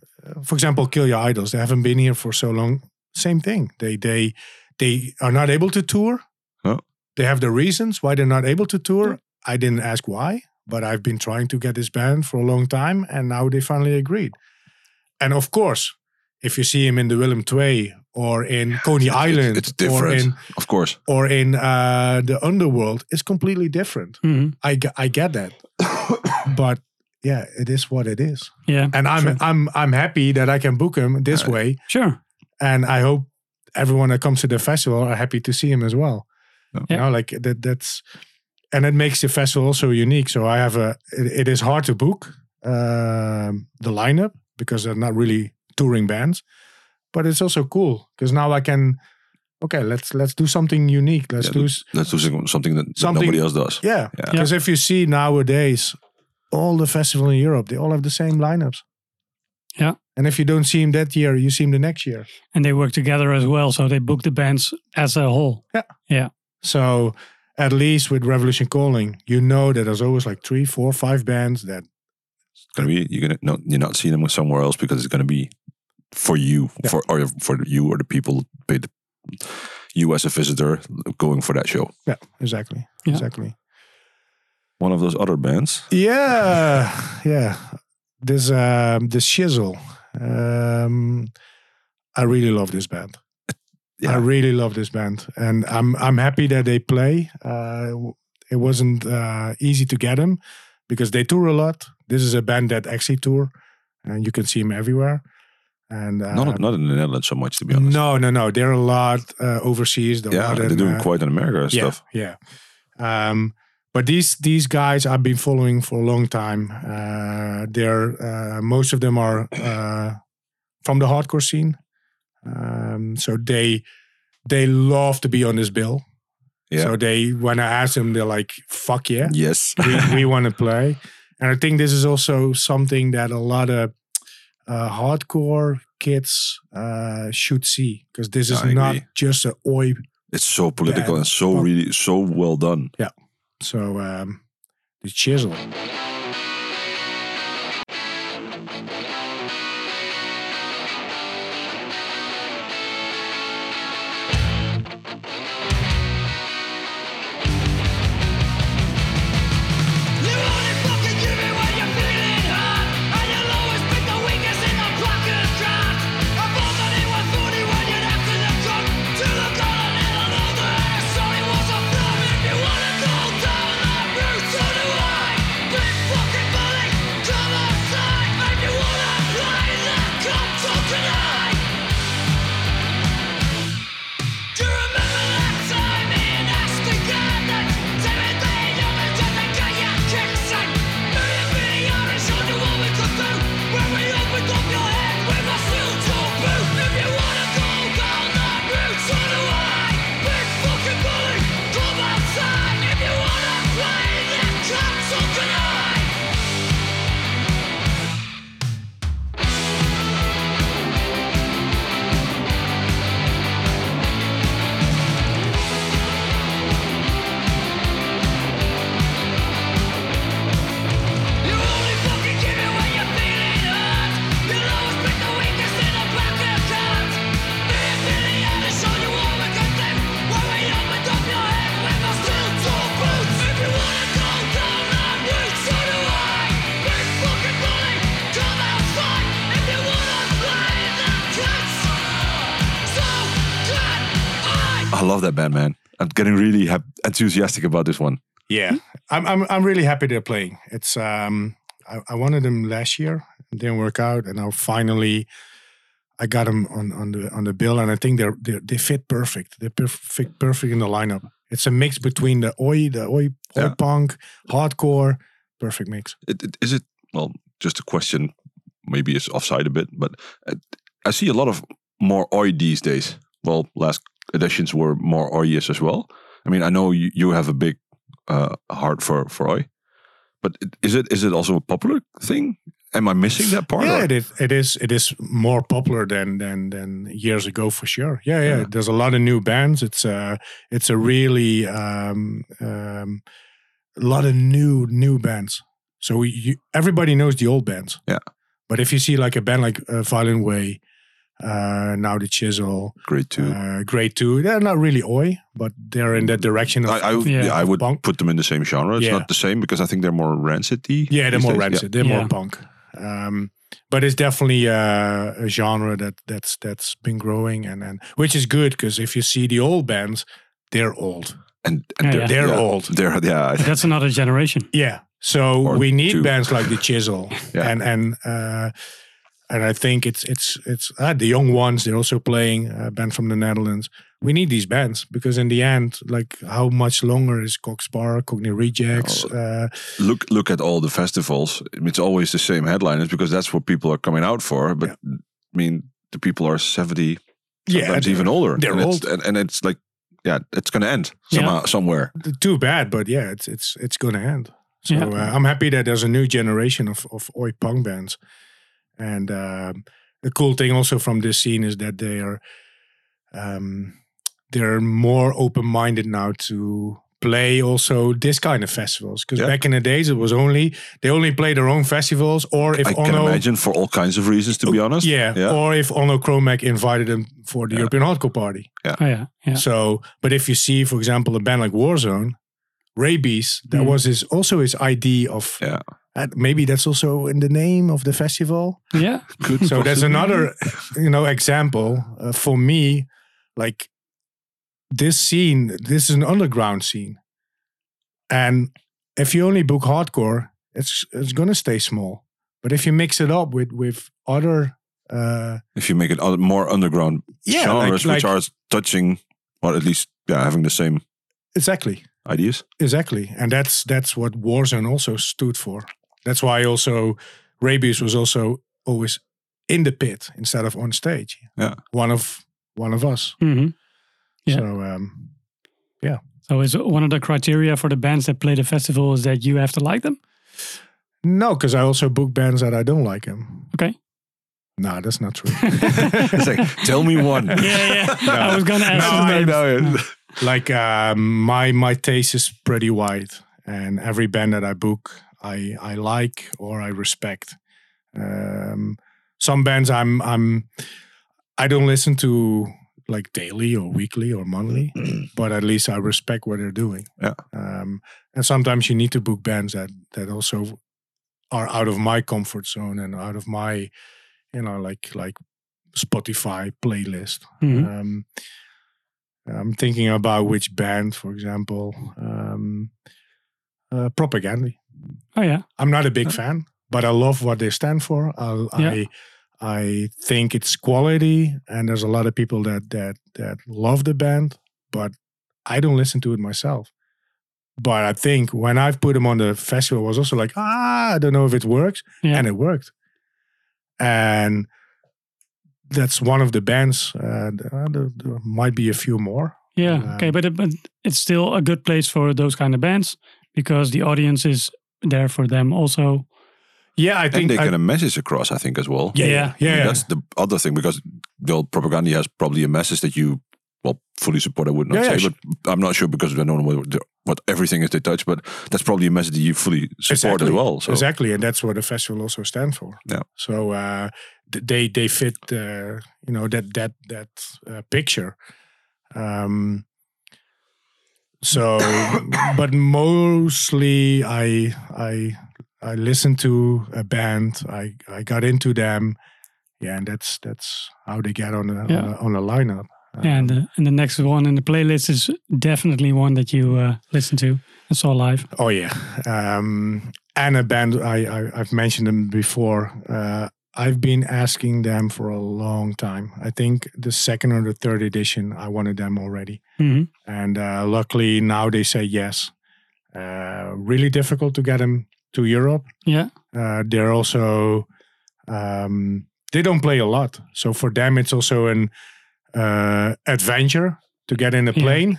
for example kill your idols. They haven't been here for so long. Same thing. They they they are not able to tour. Oh. they have the reasons why they're not able to tour. I didn't ask why but i've been trying to get this band for a long time and now they finally agreed. And of course if you see him in the willem Twee or in Conne Island It's or different, in of course. or in uh, the underworld it's completely different. Mhm. I, I get that, but yeah, it is what it is, Yeah. and I'm Sure. I'm I'm happy that I can book him this Uh, way, Sure. and I hope everyone that comes to the festival are happy to see him as well. Yeah. You know, like that that's, and it makes the festival also unique. So I have a it, it is hard to book um, the lineup because they're not really touring bands, but it's also cool because now I can. Okay, let's let's do something unique. Let's Yeah, do Let's do something that, that Something- nobody else does. yeah, Yeah. because if you see nowadays, all the festivals in Europe, they all have the same lineups. Yeah. And if you don't see him that year, you see him the next year. And they work together as well. So they book the bands as a whole. Yeah. Yeah. So at least with Revolution Calling, you know that there's always like three, four, five bands that It's gonna be you're gonna no, you're not seeing them somewhere else because it's gonna be for you Yeah. for or for you or the people paid you as a visitor going for that show. yeah, exactly. Yeah. Exactly. One of those other bands. Yeah. Yeah. This um this Chisel. Um I really love this band. Yeah. I really love this band, and I'm I'm happy that they play. Uh, it wasn't uh, easy to get them because they tour a lot. This is a band that actually tour, and you can see them everywhere. And uh, not not in the Netherlands so much to be honest. no, no, no, they're a lot uh, overseas. They're yeah, lot they're in, doing uh, quite in America yeah, stuff. Yeah. Um, but these these guys I've been following for a long time. Uh, they're uh, most of them are uh, from the hardcore scene, um, so they they love to be on this bill. Yeah. So they when I ask them, they're like, "Fuck yeah, Yes. we, we want to play." And I think this is also something that a lot of uh, hardcore kids uh, should see because this is I not agree. just a oi It's so political Yeah. and so really so well done. So um, the Chisel. That band, man. I'm getting really hap- enthusiastic about this one. Yeah, I'm I'm I'm really happy they're playing. It's um I, I wanted them last year, it didn't work out, and now finally I got them on on the on the bill, and I think they're, they're they fit perfect. They're perfect perfect in the lineup. It's a mix between the oi the oi, oi Yeah. punk, hardcore, perfect mix. It, it, is it well? Just a question. Maybe it's offside a bit, but uh, I see a lot of more oi these days. Well, last editions were more oiish as well. I mean, I know you, you have a big uh, heart for for oi, but is it is it also a popular thing? Am I missing that part? Yeah, or- it is. It is. It is more popular than than than years ago for sure. Yeah, yeah. Yeah. There's a lot of new bands. It's a it's a really um, um, a lot of new new bands. So we, you, everybody knows the old bands. Yeah. But if you see like a band like uh, Violent Way, uh, now the Chisel, Great too. uh, Grade 2, they're not really oi, but they're in that direction of. I, I, of- yeah. Yeah. I would punk. put them in the same genre. It's Yeah. not the same because I think they're more Rancid Yeah, they're more days. Rancid. They're Yeah. more punk. Um, but it's definitely uh, a genre that that's that's been growing, and and which is good because if you see the old bands, they're old. And, and Yeah, they're, yeah. They're old. They're yeah. That's another generation. Yeah. So Or we need two. bands like the Chisel, Yeah. and and uh, and I think it's it's it's uh, the young ones. They're also playing a band from the Netherlands. We need these bands because in the end, like how much longer is Cock Sparrer, Cockney Rejects? Oh, Uh, look look at all the festivals. It's always the same headliners because that's what people are coming out for. But I mean, the people are seventy, yeah, sometimes they're- even older. they're and old. It's, and, and it's like, yeah, it's going to end Yeah. somehow, somewhere. too bad, but yeah, it's it's it's gonna end. So Yeah. uh, I'm happy that there's a new generation of of oi punk bands, and um, the cool thing also from this scene is that they are um, they're more open minded now to play also this kind of festivals because Yeah. back in the days it was only they only played their own festivals or if I can imagine for all kinds of reasons, to be honest. yeah, yeah. or if Onno Cromag invited them for the Yeah. European Hardcore Party. Oh yeah, yeah. So, but if you see, for example, a band like Warzone, Raybeez, that Mm. was his also his idea of. Yeah. Uh, maybe that's also in the name of the festival. Yeah, Could So that's another, you know, example uh, for me. Like this scene, this is an underground scene, and if you only book hardcore, it's it's gonna stay small. But if you mix it up with with other, uh, If you make it other- more underground yeah, genres, like, which like are touching, or at least yeah, having the same exactly. ideas. Exactly, and that's that's what Warzone also stood for. That's why also Raybeez was also always in the pit instead of on stage. Yeah. one of one of us. hmm Yeah. So um, So is one of the criteria for the bands that play the festival is that you have to like them? no, because I also book bands that I don't like them. Okay. No, that's not true. It's like, tell me one. Yeah, yeah. I was gonna ask. No, the I names. like um, my my taste is pretty wide, and every band that I book, I I like or I respect. Um, some bands I'm I'm I don't listen to like daily or weekly or monthly, but at least I respect what they're doing. Yeah. Um, and sometimes you need to book bands that that also are out of my comfort zone and out of my, you know, like like Spotify playlist. Mhm. Um, I'm thinking about which band, for example, um, uh, Propagandhi. Oh yeah. I'm not a big fan, but I love what they stand for. I, Yeah. I I think it's quality, and there's a lot of people that that that love the band, but I don't listen to it myself. But I think when I've put them on the festival, I was also like, ah, I don't know if it works, Yeah. and it worked. And that's one of the bands. Uh, there, there- might be a few more. Yeah. Um, okay, but, it, but it's still a good place for those kind of bands because the audience is there for them also. Yeah, I And think they I- get a message across, I think, as well. Yeah, Yeah. yeah, I mean, yeah. yeah. That's the other thing because the old Propagandhi has probably a message that you well fully support. I would not Yeah, yeah, say, but I'm not sure because I don't know what, what everything is they touch. But that's probably a message that you fully support as well. So Exactly, and that's what the festival also stands for. Yeah. So uh, they they fit uh, you know that that that uh, picture. Um, so, but mostly I I I listened to a band. I I got into them. Yeah, and that's that's how they get on the Yeah. on, a on the lineup. and uh, and the next one in the playlist is definitely one that you uh, listen to and saw live. Oh yeah, um, and a band I, I I've mentioned them before. Uh, I've been asking them for a long time. I think the second or the third edition, I wanted them already, hmm and uh, luckily now they say yes. Uh, really difficult to get them to Europe. Yeah. Uh, they're also um, they don't play a lot, so for them it's also an uh, adventure to get in a Yeah. plane.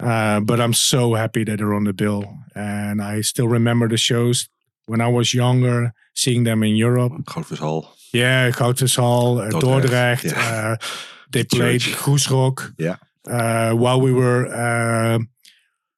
Uh, but I'm so happy that they're on the bill, and I still remember the shows when I was younger, seeing them in Europe. Goudvishal. Yeah, Goudvishal, uh, Dordrecht, Dordrecht. yeah. Uh, they played church. Groezrock. Yeah. Uh, while we were uh,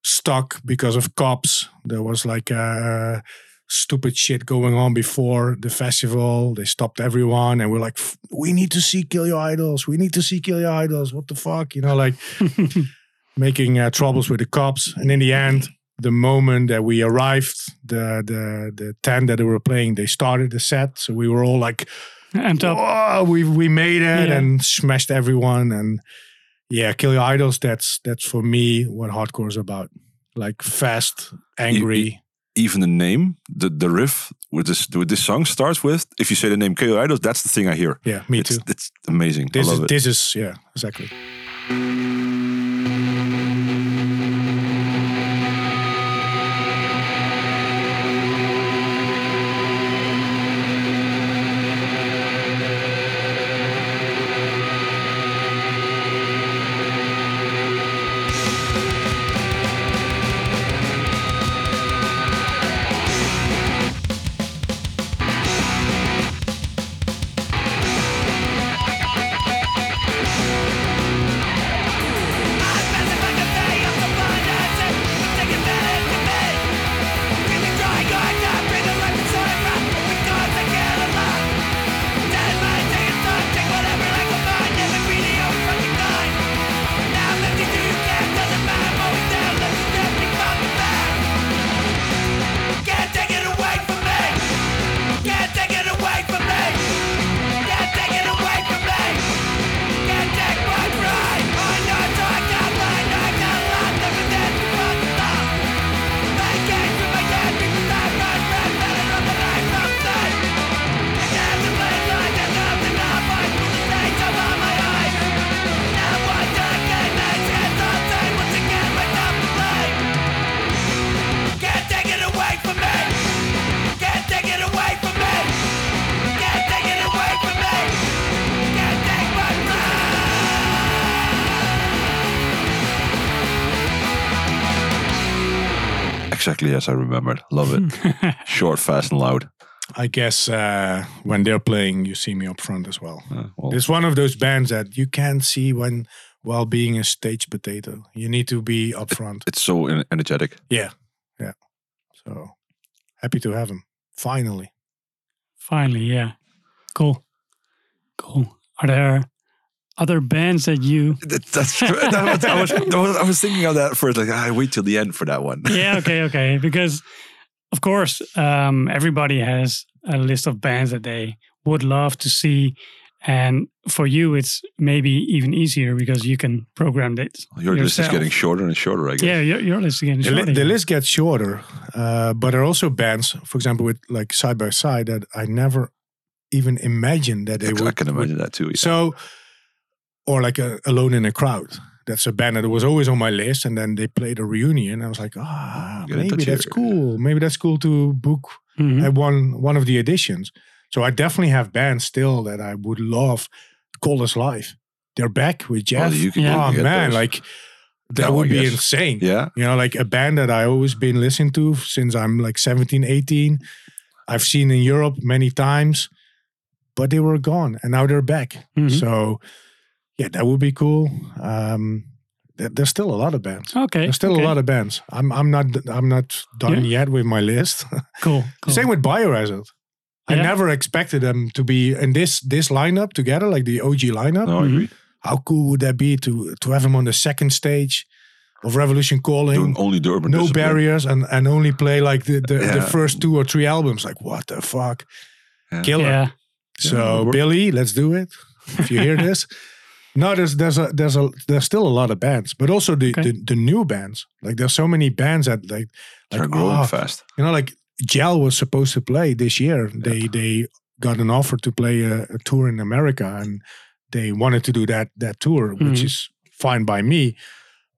stuck because of cops, there was like uh, stupid shit going on before the festival. They stopped everyone, and we're like, "We need to see Kill Your Idols. We need to see Kill Your Idols. What the fuck?" You know, like making uh, troubles with the cops. And in the end, the moment that we arrived, the the the tent that they were playing, they started the set. So we were all like, Amped up. We we made it!" Yeah. and smashed everyone. And yeah, Kill Your Idols. That's that's for me what hardcore is about. Like fast, angry. Even the name, the the riff with this with this song starts with. If you say the name KO Idols, that's the thing I hear. yeah, me it's, too. It's amazing. This I is love it. this is yeah, exactly. Exactly as I remembered. Love it. Short, fast, and loud. I guess uh, when they're playing, you see me up front as well. Uh, well, It's one of those bands that you can't see when while being a stage potato. You need to be up front. it's so energetic. Yeah, yeah. So happy to have him finally. Finally, yeah. Cool. Cool. Are there other bands that you That, that's true. That was- I, was, that was- I was thinking of that first. Like, I wait till the end for that one. yeah, okay, okay. Because of course, um, everybody has a list of bands that they would love to see. And for you, it's maybe even easier because you can program it. Your list is getting shorter and shorter, I guess. Yeah, your, your list is getting The, li- shorter. the list gets shorter, uh, but there are also bands, for example, with like side by side that I never even imagined that they I, would. I can imagine that too. yeah. So, or like a, Alone in a Crowd. That's a band that was always on my list, and then they played a reunion. I was like, ah, Get maybe that's here. cool. Maybe that's cool to book Mhm. at one one of the editions. So I definitely have bands still that I would love. Call us live. They're back with Jeff. you can- you oh man, those. like that Oh, I would be insane. yeah. You know, like a band that I always been listening to since I'm like 17, 18. I've seen in Europe many times, but they were gone and now they're back. Mhm. So yeah, that would be cool. Um, there- there's still a lot of bands. Okay. There's still okay. a lot of bands. I'm I'm not I'm not done Yeah. yet with my list. Cool. cool. Same with Biohazard. I Yeah. never expected them to be in this this lineup together, like the OG lineup. No, I Mhm. agree. How cool would that be to to have them on the second stage of Revolution Calling? Doing only the urban no discipline. barriers and, and only play like the, the, the first two or three albums. Like what the fuck, Yeah. killer. Yeah. So Yeah. Billy, let's do it. If you hear this, No, there's there's a there's a there's still a lot of bands, but also the Okay. the, the new bands. Like there's so many bands that like They're like growing oh, fast. you know like Gel was supposed to play this year. They they got an offer to play a, a tour in America, and they wanted to do that that tour, which Mhm. is fine by me.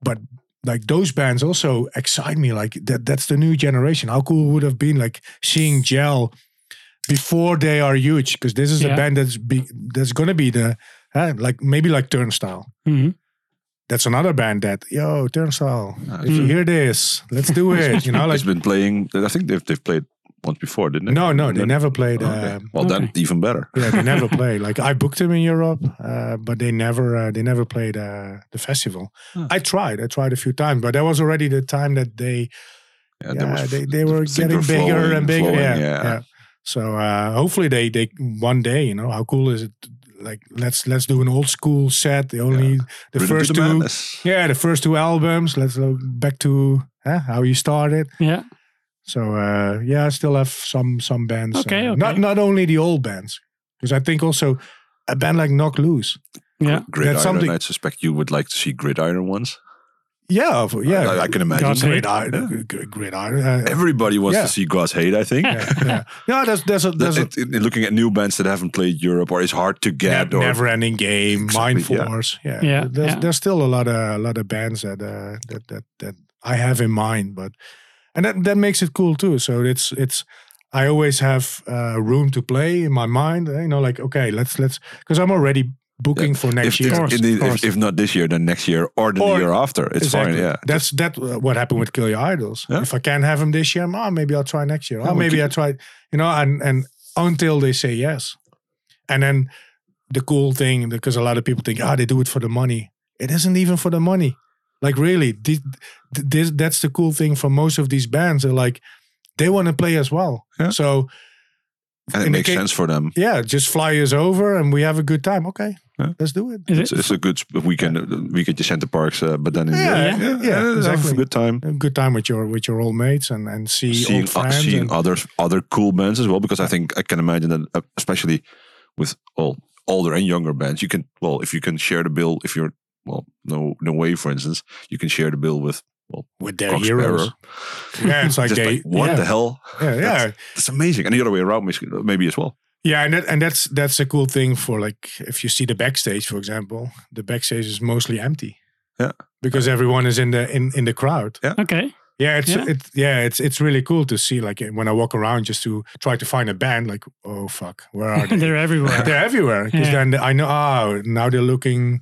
But like those bands also excite me. Like that that's the new generation. How cool would have been like seeing Gel before they are huge? Because this is Yeah. a band that's be that's gonna be the uh, like maybe like Turnstile. hmm That's another band that yo Turnstile. If you Mm. hear this, let's do it. You know, like it's been playing. I think they've they've played once before, didn't they? no, no, they never played. Okay. um, well, then even better. yeah, they never played. Like I booked them in Europe, uh, but they never uh, they never played uh, the festival. Huh. I tried, I tried a few times, but that was already the time that they Yeah, yeah, they, they were things getting were bigger flowing, and bigger. flowing, yeah, yeah. yeah. So uh, hopefully they they one day, you know, how cool is it? Like let's let's do an old school set. The only the Rhythm first the two, Madness. yeah, the first two albums. Let's go back to huh, how you started. Yeah. So uh, yeah, I still have some some bands. Okay, uh, okay. Not not only the old bands, because I think also a band like Knocked Loose. Yeah. Gridiron. something- I suspect you would like to see Gridiron ones. Yeah, of- yeah. I, I can imagine. God's Great Hate. iron, great iron. Uh, Everybody wants Yeah. to see God's Hate. I think. yeah, yeah. No, there's there's a there's a It- it- looking at new bands that haven't played Europe or it's hard to get. ne- or, never ending game, Exactly, Mind yeah. Force. Yeah, Yeah, There's yeah. there's still a lot of a lot of bands that uh, that that that I have in mind, but and that that makes it cool too. So it's it's I always have uh, room to play in my mind. You know, like okay, let's let's because I'm already booking for next if, year. if, course, indeed, if, if not this year, then next year or the Or- year after. It's Exactly. fine. Yeah. That's that uh, what happened with Kill Your Idols. Yeah. If I can't have them this year, oh, maybe I'll try next year. Yeah, Oh, maybe keep- I try, you know, and and until they say yes. And then the cool thing, because a lot of people think, ah, they do it for the money. It isn't even for the money. Like really, this, this that's the cool thing for most of these bands. They're like, they want to play as well. Yeah. So and it makes ca- sense for them. yeah, just fly us over and we have a good time. Okay, Yeah. let's do it. Is It's, it? it's a good sp- weekend. uh, Weekend to Center Parcs, uh, but then in Yeah, the, yeah, yeah, have exactly. a good time. A good time with your with your old mates and and see seeing old uh, friends. seeing and- other other cool bands as well because I think I can imagine that uh, especially with well older and younger bands you can well if you can share the bill if you're well no no way for instance you can share the bill with well with their Cox heroes. Sparrow. Yeah, it's like Just they like, what yeah, the hell Yeah, yeah, That's- that's amazing and the other way around maybe- maybe as well yeah, and that, and that's that's a cool thing for like if you see the backstage, for example, the backstage is mostly empty. Yeah. because everyone is in the in in the crowd. Yeah. Okay. Yeah, it's Yeah. it yeah, it's it's really cool to see like when I walk around just to try to find a band. Like, oh fuck, where are they? They're everywhere. they're everywhere because Yeah. then I know oh now they're looking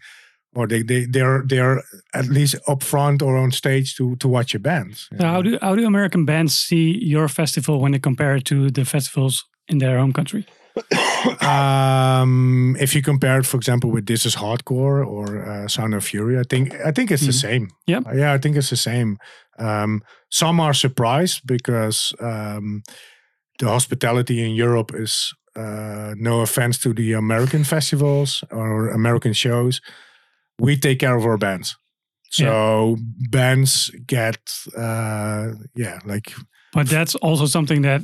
or they they they're they're at least up front or on stage to to watch your bands. So how do how do American bands see your festival when they compare it to the festivals in their home country? um, if you compare it, for example, with This Is Hardcore or uh, Sound of Fury, I think I think it's the same. Yep. Uh, yeah, I think it's the same. Um, some are surprised because um, the hospitality in Europe is. Uh, no offense to the American festivals or American shows, we take care of our bands. So bands get, uh, yeah, like But that's also something that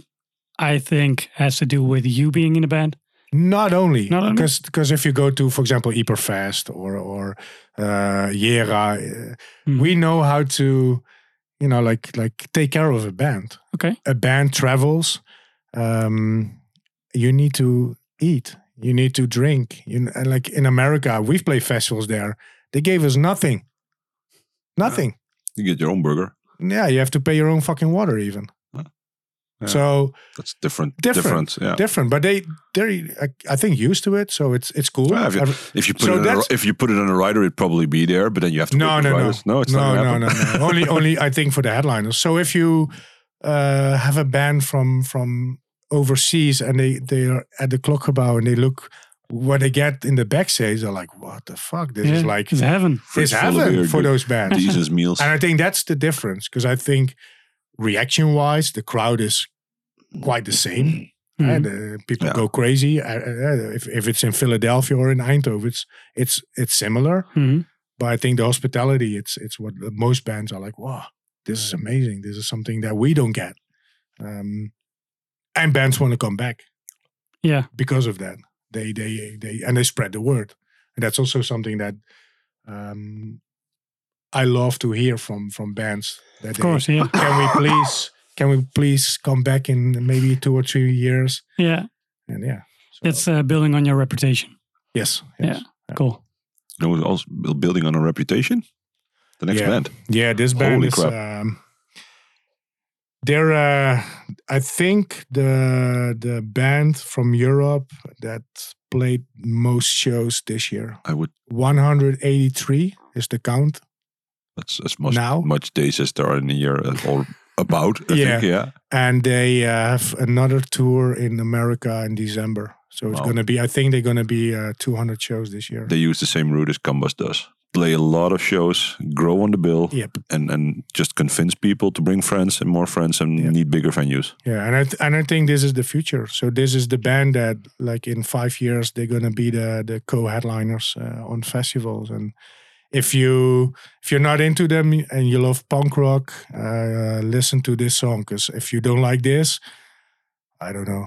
I think has to do with you being in a band. Not only because because if you go to, for example, Ieperfest or or uh, Jera, Mhm. we know how to, you know, like like take care of a band. Okay. A band travels. Um, you need to eat. You need to drink. You and like in America, we've played festivals there. They gave us nothing. Nothing. you get your own burger Yeah, you have to pay your own fucking water even. Yeah. So that's different Different. different yeah different, but they they're I, I think used to it, so it's it's cool. Yeah, if, you, if you put So it on a, if you put it on a rider, it'd probably be there. But then you have to No, no, no, no, it's no, not. no, no, no. only, only I think for the headliners. So if you uh, have a band from from overseas and they they are at the Klokgebouw and they look what they get in the backstage, they're like, what the fuck? This is like it's heaven. it's Fridge full of heaven for those bands. Jesus meals. And I think that's the difference because I think reaction wise, the crowd is quite the same. Mhm. And uh, people Yeah. go crazy. Uh, uh, if, if it's in Philadelphia or in Eindhoven, it's it's it's similar. Mhm. But I think the hospitality, it's it's what most bands are like. Wow, this is amazing. This is something that we don't get. Um, and bands want to come back Yeah. because of that. They they they and they spread the word. and that's also something that um, I love to hear from from bands. That Of course, yeah. can we please can we please come back in maybe two or three years? Yeah. And yeah, so, It's uh, building on your reputation. yes, yes. Cool. You know, also building on a reputation. The next Yeah. band. Yeah, this band Holy is. crap. Um, they're. Uh, I think the the band from Europe that played most shows this year. I would. 183 is the count. That's as much Now? much days as there are in a year, uh, or about. I Yeah. think, yeah. and they uh, have another tour in America in December. So it's Wow. going to be, I think they're going to be uh, 200 shows this year. They use the same route as Combust does. Play a lot of shows, grow on the bill, Yep. and and just convince people to bring friends and more friends and Yeah. need bigger venues. Yeah, and I th- and I think this is the future. So this is the band that, like in five years, they're gonna be the the co-headliners uh, on festivals. And if you if you're not into them and you love punk rock, uh, listen to this song. Because if you don't like this, I don't know.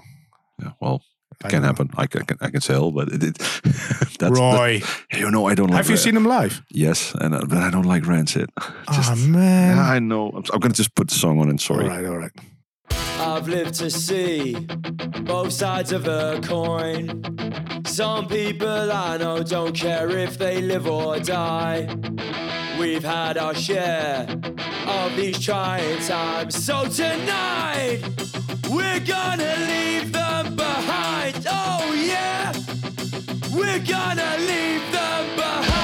Yeah, well, it don't can happen. I can, I can, I can sell, but it, it that's Roy, you know, I don't like. have you Ra- seen them live? Yes, and uh, but I don't like Rancid. Just, Ah man. yeah, I know. I'm, I'm gonna just put the song on. And sorry. all right, all right. I've lived to see both sides of the coin. Some people I know don't care if they live or die. We've had our share of these trying times. So tonight, we're gonna leave them behind. Oh, yeah, we're gonna leave them behind.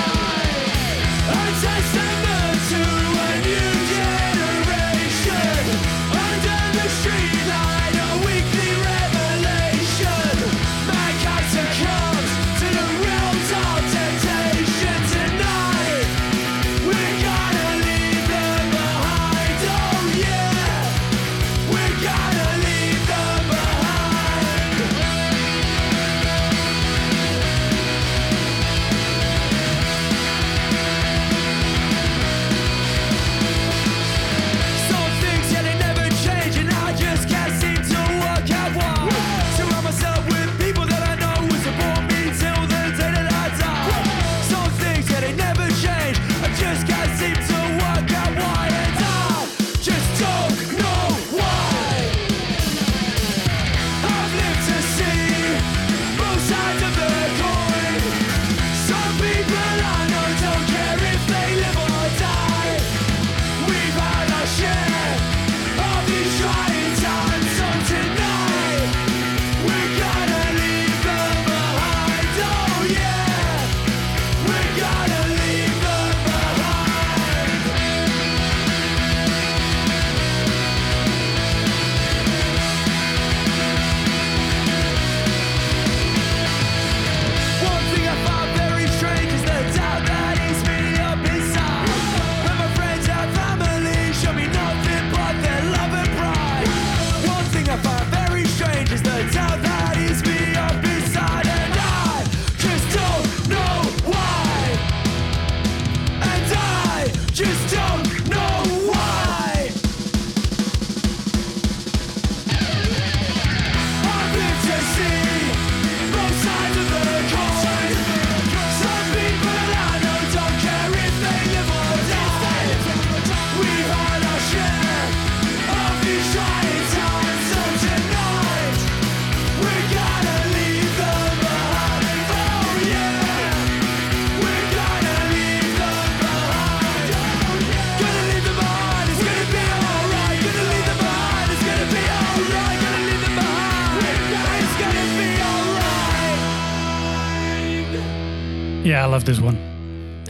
I love this one.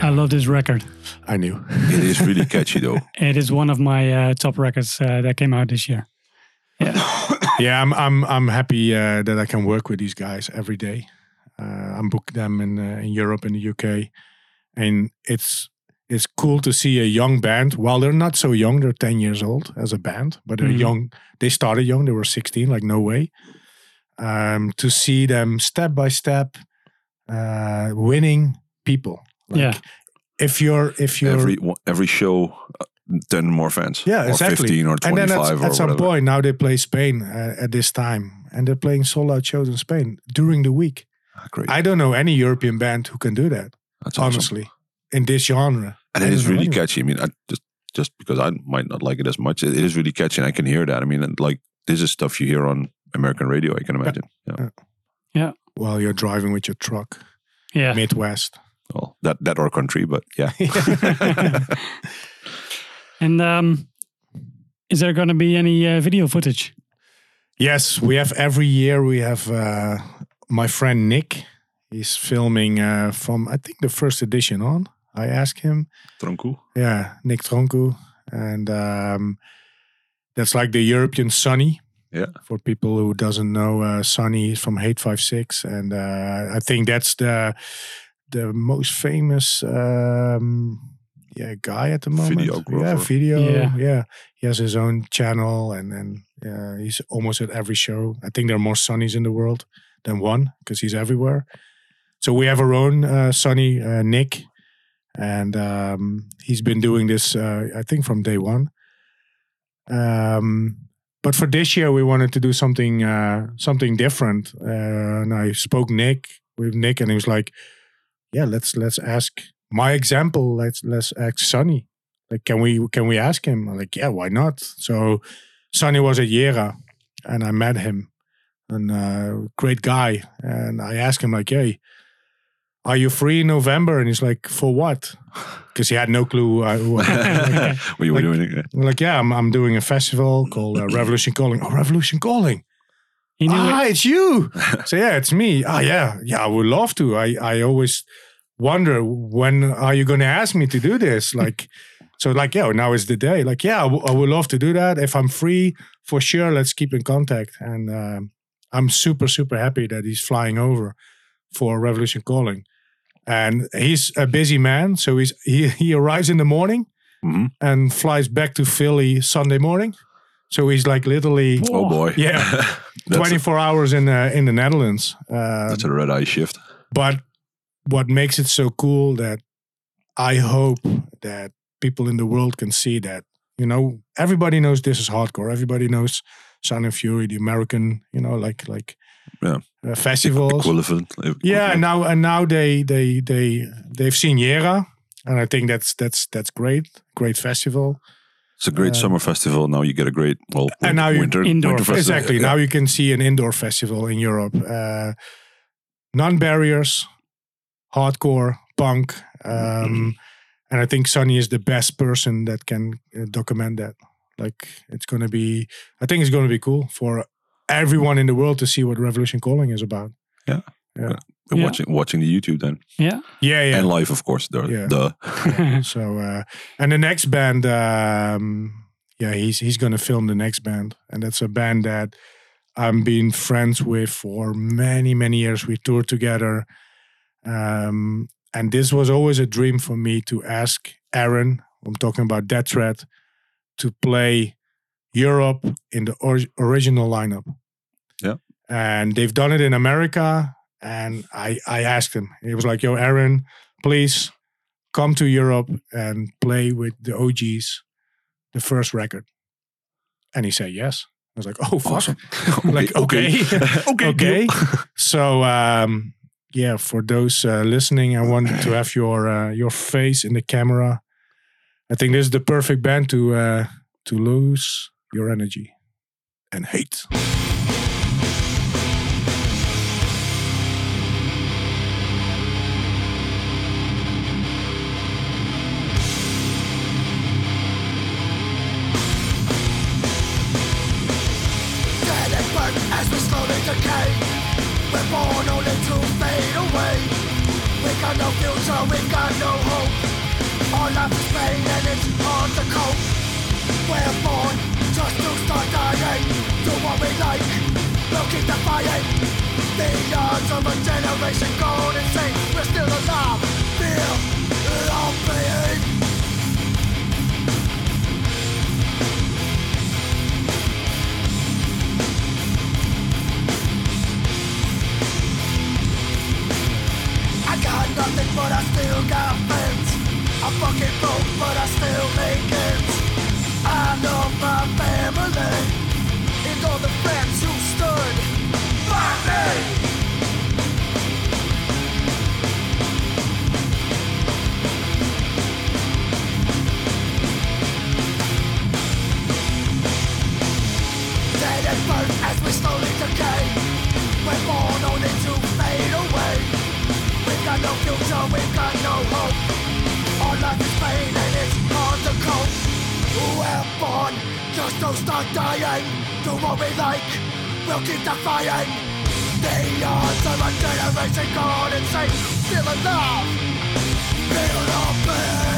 I love this record. I knew. It is really catchy though. It is one of my uh, top records uh, that came out this year. yeah, yeah, I'm I'm I'm happy uh, that I can work with these guys every day. Uh, I'm booking them in uh, in Europe in the UK, and it's it's cool to see a young band. While they're not so young, they're ten years old as a band, but they're Mhm. young. They started young; they were sixteen. Like no way. Um, to see them step by step, uh, winning people. Like, Yeah. If you're if you're every every show, uh, ten more fans. Yeah, or exactly. fifteen or and then at, or at some whatever. point, now they play Spain uh, at this time, and they're playing sold out shows in Spain during the week. Ah, Great. I don't know any European band who can do that. That's awesome. honestly, in this genre. And I it don't is know really anyone. catchy. I mean, I just just because I might not like it as much, it, it is really catchy, and I can hear that. I mean, and, like this is stuff you hear on American radio. I can imagine. yeah Yeah. While you're driving with your truck, Yeah. Midwest. Well, that that our country, but yeah. And um, is there going to be any uh, video footage? Yes, we have every year. We have uh, my friend Nick. He's filming uh, from I think the first edition on. I asked him. Tronku. Yeah, Nick Tronku, and um, that's like the European Sunny. Yeah. For people who doesn't know, uh, Sunny is from Hate5six, and uh, I think that's the the most famous um, yeah guy at the moment. Videographer. Yeah, video. Yeah. Yeah. he has his own channel, and and uh, he's almost at every show. I think there are more Sunnies in the world than one because he's everywhere. So we have our own uh, Sunny uh, Nick, and um, he's been doing this uh, I think from day one. Um, but for this year, we wanted to do something uh, something different, uh, and I spoke Nick with Nick, and he was like, "Yeah, let's let's ask my example. Let's let's ask Sunny. Like, can we can we ask him? I'm like, yeah, why not? So Sunny was at Jera, and I met him, and uh, great guy, and I asked him like, hey are you free in November? And he's like, for what? Because he had no clue. Uh, what, what you were Like- doing? yeah. Like, yeah, I'm, I'm doing a festival called uh, Revolution Calling. Oh, Revolution Calling. He knew ah, it. it's you. so yeah, it's me. Ah, yeah, yeah. I would love to. I I always wonder when are you going to ask me to do this? Like, so like yeah, now is the day. Like yeah, I, w- I would love to do that if I'm free for sure. Let's keep in contact. And um, I'm super super happy that he's flying over for Revolution Calling. And he's a busy man, so he's he he arrives in the morning Mhm. and flies back to Philly Sunday morning. So he's like literally Oh boy. Yeah. that's, 24 hours in uh, in the Netherlands. a, Uh, that's a red eye shift. but what makes it so cool that I hope that people in the world can see that you know everybody knows this is hardcore. Everybody knows Sound and Fury, the American, you know, like like Yeah. uh, festivals. Equivalent. Yeah, and now and now they they they they've seen Jera, and I think that's that's that's great. Great festival. It's a great uh, summer festival. Now you get a great well And now you- winter, Indoor winter festival. Exactly. Yeah. Now you can see an indoor festival in Europe. Uh, non barriers, hardcore, punk. Um, and I think Sunny is the best person that can uh, document that. Like, it's going to be, I think it's going to be cool for everyone in the world to see what Revolution Calling is about. We're Yeah. watching watching the YouTube then Yeah. Yeah, yeah. and live of course. Duh. Yeah. Duh. so, uh, and the next band, um, yeah, he's he's going to film the next band, and that's a band that I'm been friends with for many many years. We toured together, um, and this was always a dream for me to ask Aaron. I'm talking about Death Threat to play Europe in the or- original lineup. Yeah. and they've done it in America. And I I asked him. He was like, "Yo, Aaron, please." come to Europe and play with the OGs, the first record? And he said yes. I was like, oh, fuck. Awesome. like, okay. okay. okay. so, um, yeah, for those uh, listening, I wanted to have your uh, your face in the camera. I think this is the perfect band to uh, to lose your energy and hate. Only to fade away. We got no future, we got no hope. Our life is pain and it's hard to cope. We're born just to start dying. Do what we like, we'll keep defying. The odds of a generation gone insane. We're still alive, feel pain. nothing but I still got friends. I'm fucking broke but I still make ends. I love my family And all the friends who stood by me. Dead and burnt as we slowly decay. We're born on it got no future, we've got no hope. Our life is pain and it's hard to cope. We're born just to start dying. Do what we like, we'll keep defying. The odds of a generation gone insane. Feel alive, feel the pain.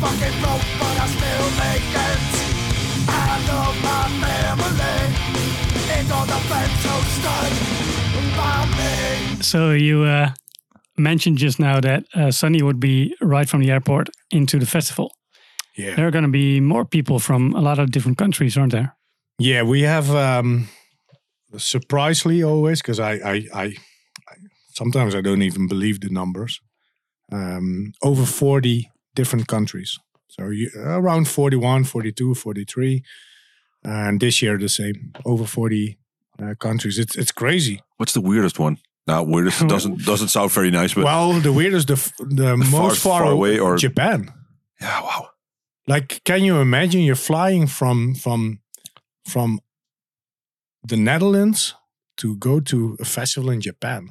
Fucking broke but I still make ends. I love my family. It's all the friends who stood by me. So you uh, mentioned just now that uh, Sunny would be right from the airport into the festival. Yeah. There are going to be more people from a lot of different countries, aren't there? Yeah, we have um surprisingly always because I, I I I sometimes I don't even believe the numbers. Um over 40 different countries. So you, around 41, 42, 43 and this year the same over 40 uh, countries. It's it's crazy. What's the weirdest one? Now, weirdest doesn't doesn't sound very nice, but well, the weirdest the f- the most far, far away or- Japan. yeah, wow. Like, can you imagine you're flying from from from the Netherlands to go to a festival in Japan?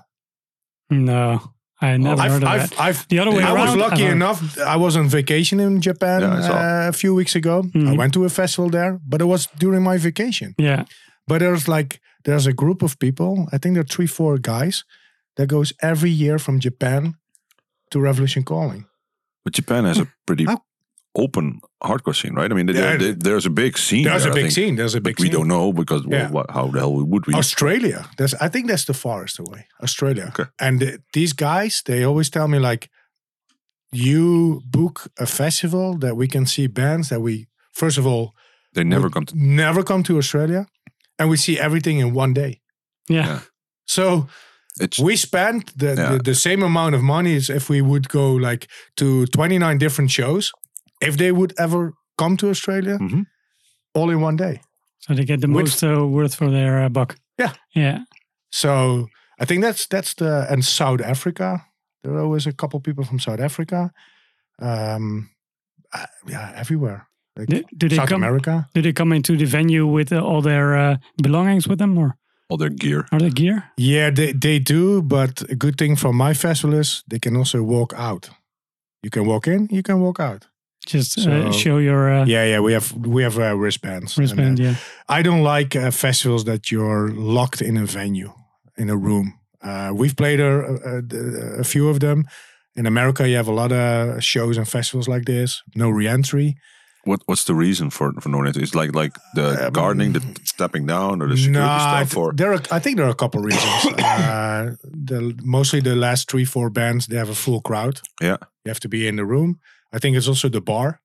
No, I never I've, heard of I've, that. I've, The other way I was lucky I've enough. I was on vacation in Japan Yeah, uh, a few weeks ago. I Mhm. went to a festival there, but it was during my vacation. Yeah, But there's like there's a group of people. I think there are three, four guys that goes every year from Japan to Revolution Calling. But Japan has a pretty open hardcore scene, right? I mean, Yeah. there- there's a big scene. There's there, a I big scene. There's a big But we don't know because well, Yeah. what, how the hell would we? Australia. That's I think that's the farthest away. Australia. Okay. And the- these guys, they always tell me like, you book a festival that we can see bands that we first of all They never come to. never come to Australia, and we see everything in one day. yeah. Yeah. So It's we spent the, Yeah. the the same amount of money as if we would go like to 29 different shows. If they would ever come to Australia, Mhm. all in one day. So they get the With- most uh, worth for their uh, buck. Yeah. Yeah. So I think that's that's the and South Africa. There are always a couple people from South Africa. Um, uh, yeah, everywhere. Like Do, do they South come? America. Do they come into the venue with uh, all their uh, belongings with them, or all their gear. are they gear? Yeah, they they do. But a good thing from my festival is they can also walk out. You can walk in. You can walk out. Just uh, show your uh, Yeah, yeah. We have we have uh, wristbands. And, uh. Yeah. I don't like uh, festivals that you're locked in a venue, in a room. Uh, we've played a, a, a few of them. In America, you have a lot of shows and festivals like this. No reentry. What What's the reason for for no net? It's like like the Um, gardening, the stepping down, or the security Nah, I stuff. th- Or there are, I think there are a couple reasons. uh, the mostly the last three four bands they have a full crowd. Yeah. you have to be in the room. I think it's also the bar.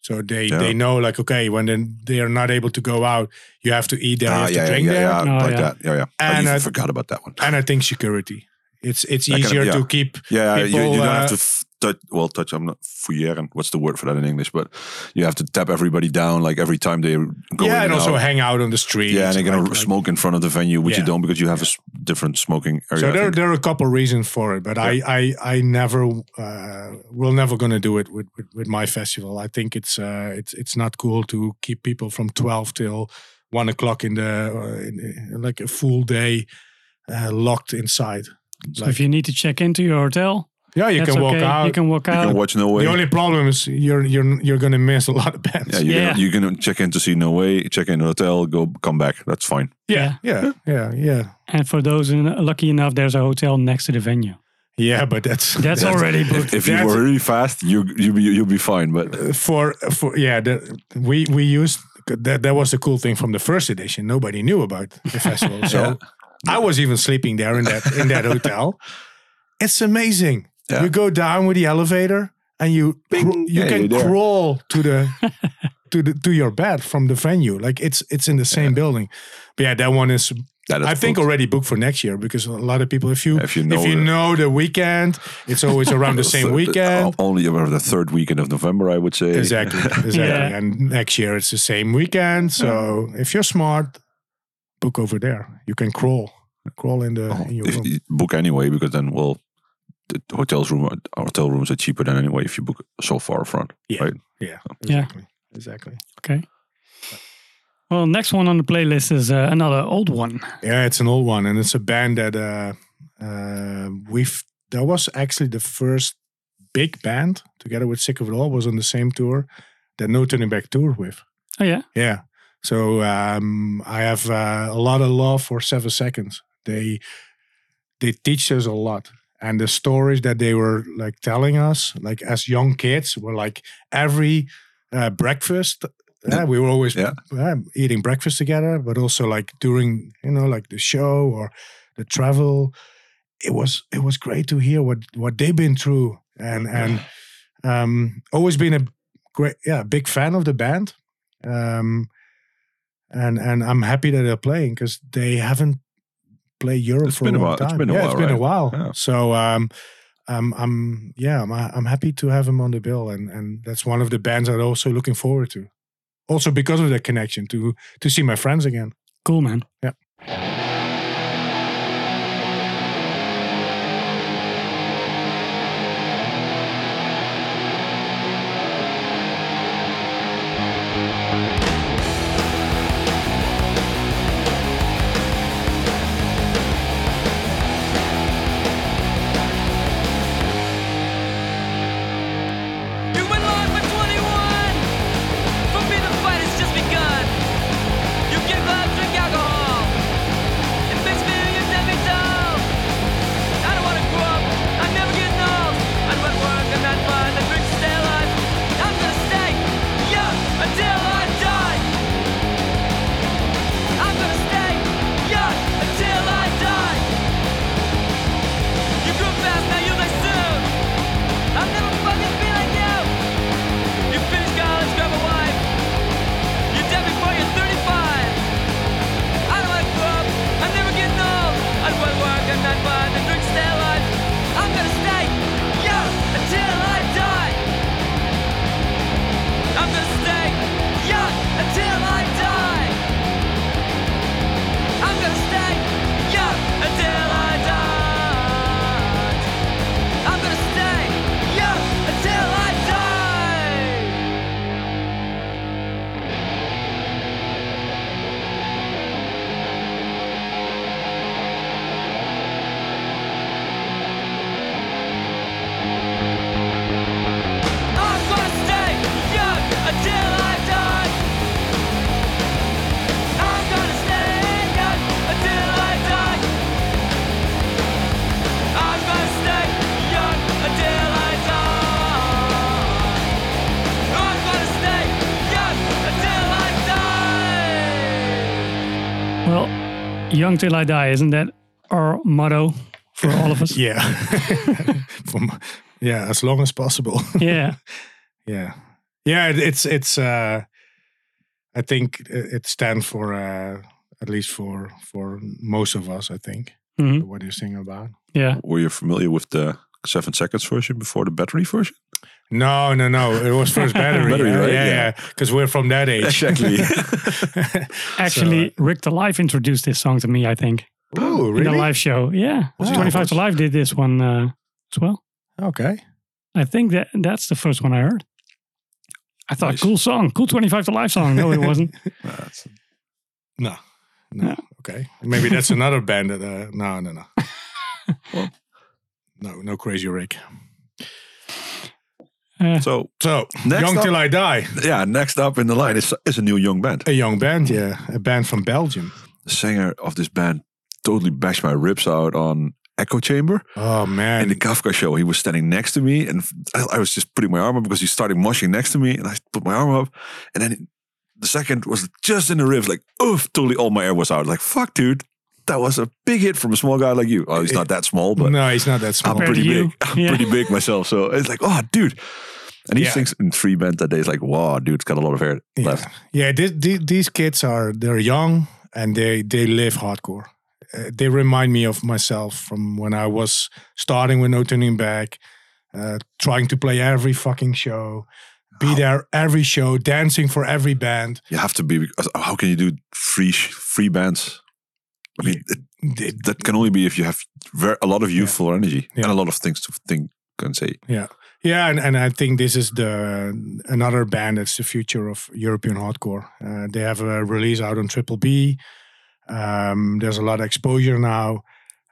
So they Yeah. they know like okay when they they are not able to go out, you have to eat there, you ah, have yeah, to drink yeah, there. yeah, Oh, like yeah. that. Yeah, yeah. And even I- forgot about that one. And I think security. It's it's That kind of- easier yeah. to keep. Yeah, you, you don't uh, have to f- touch. Well, touch. I'm not fouilleren. What's the word for that in English? But you have to tap everybody down like every time they go. in yeah, and also out. hang out on the street. Yeah, and they're gonna like- like- smoke in front of the venue, which you don't because you have a s- different smoking area. So there, there are a couple reasons for it, but I, I, I never, uh, we're never gonna do it with, with, with my festival. I think it's, uh, it's, it's not cool to keep people from twelve till one o'clock in the, uh, in, in like a full day, uh, locked inside. So if you need to check into your hotel, Yeah, you that's can walk okay. out. You can walk out. you can watch No Way. the only problem is you're, you're, you're gonna miss a lot of bands. yeah, you Yeah. Can, you can check in to see No Way, check in the hotel, go come back. That's fine. yeah, yeah, yeah, yeah. and for those in, lucky enough, there's a hotel next to the venue. Yeah, but that's That's already booked. If you That's- were really fast, you you be you'll be fine. But uh, for for yeah the, we we used that that was the cool thing from the first edition nobody knew about the festival so Yeah. i was even sleeping there in that in that hotel it's amazing Yeah. you go down with the elevator and you cr- you Yeah, can you're crawl to the to the to your bed from the venue like it's it's in the same building but yeah that one is that is I think booked. already booked for next year because a lot of people, if you If you know if you the- know the weekend, it's always around the same Third- weekend. Uh, only around the third weekend of November, I would say. Exactly, exactly. Yeah. And next year it's the same weekend. So if you're smart, book over there. You can crawl, crawl in the Oh, in your if room. book anyway, because then well, the hotels room hotel rooms are cheaper than anyway if you book so far front. Yeah. Right. Yeah, Yeah. exactly. Exactly. Okay. Well, next one on the playlist is uh, another old one. Yeah, it's an old one, and it's a band that uh, uh, we've. That was actually the first big band together with Sick of It All was on the same tour that No Turning Back toured with. Oh yeah. Yeah, so um, I have uh, a lot of love for Seven Seconds. They they teach us a lot, and the stories that they were like telling us, like as young kids, were like every uh, breakfast. Yeah. uh, we were always Yeah. uh, eating breakfast together, but also like during you know like the show or the travel. It was it was great to hear what what they've been through, and and um, always been a great yeah big fan of the band. Um, and and I'm happy that they're playing because they haven't played Europe It's for been a a long while- it's time. been a yeah, while, it's been a while. Yeah. So um, um, I'm yeah, I'm I'm happy to have him on the bill, and and that's one of the bands I'm also looking forward to. Also because of the connection to to see my friends again. Cool man. Yeah. Young till I die, isn't that our motto for all of us? Yeah, From, yeah, as long as possible. yeah. yeah, yeah. it- It's it's. uh I think it it stands for uh at least for for most of us. I think Mhm. what you're singing about. Yeah. Were you familiar with the seven seconds version before the battery version? No, no, no. It was first battery. Battery, yeah, right? Yeah, Yeah. yeah. Because we're from that age. Exactly. Actually, Rick Ta Life introduced this song to me, I think. oh, In really? the live show. Yeah. Wow. 25 ta Life did this one uh, as well. Okay. I think that that's the first one I heard. I thought, Nice. cool song, cool 25 ta Life song. No, it wasn't. No. No. Yeah. Okay. Maybe that's another band that. Uh, no, no, no. no, no crazy Rick. Uh, so So, Next Young up- Till I Die. yeah, next up in the line is is a new young band. A young band, yeah. A band from Belgium. The singer of this band totally bashed my ribs out on Echo Chamber Oh, man! in the Kafka show. He was standing next to me, and I, I was just putting my arm up because he started mushing next to me, and I put my arm up, and then the second was just in the ribs, like oof, totally all my air was out. Like fuck, dude, that was a big hit from a small guy like you. Oh, he's not that small, but no, he's not that small. I'm pretty big. I'm Yeah. pretty big myself. So it's like, oh, dude. And he Yeah. sings in three band that day. It's like, wow, dude's got a lot of hair yeah. left. Yeah, thi- thi- these kids are, they're young and they, they live hardcore. Uh, they remind me of myself from when I was starting with No Turning Back, uh, trying to play every fucking show, be there every show, dancing for every band. You have to be. because How can you do free sh- free bands I mean, that can only be if you have a lot of youthful energy Yeah. and a lot of things to think and say. Yeah. Yeah, and, and I think this is the another band that's the future of European hardcore. Uh, they have a release out on Triple B. Um, there's a lot of exposure now.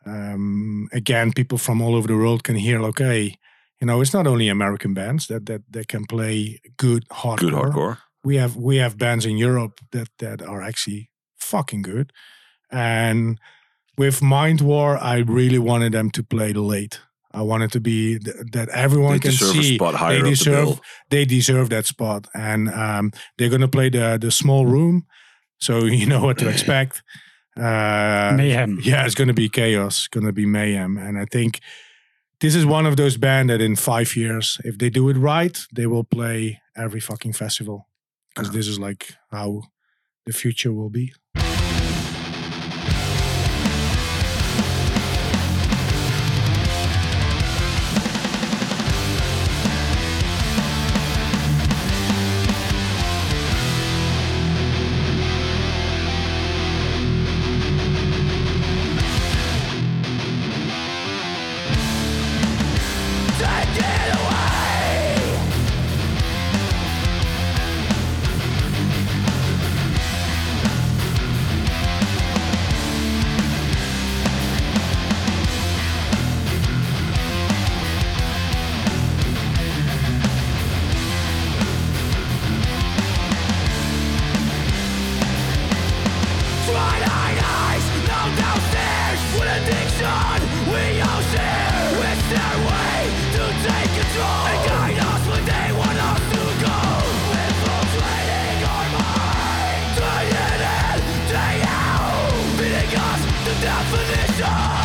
Um, again, people from all over the world can hear, okay, you know, it's not only American bands that that, that can play good hardcore. Good hardcore. We have we have bands in Europe that that are actually fucking good. And with Mind War, I really wanted them to play late. I wanted to be th- that everyone They can deserve a see spot higher they up the deserve bill. they deserve that spot, and um, they're gonna play the the small room, so you know what to expect. Uh, Mayhem. yeah, it's gonna be chaos, gonna be mayhem, and I think this is one of those bands that in five years, if they do it right, they will play every fucking festival because this is like how the future will be. Definition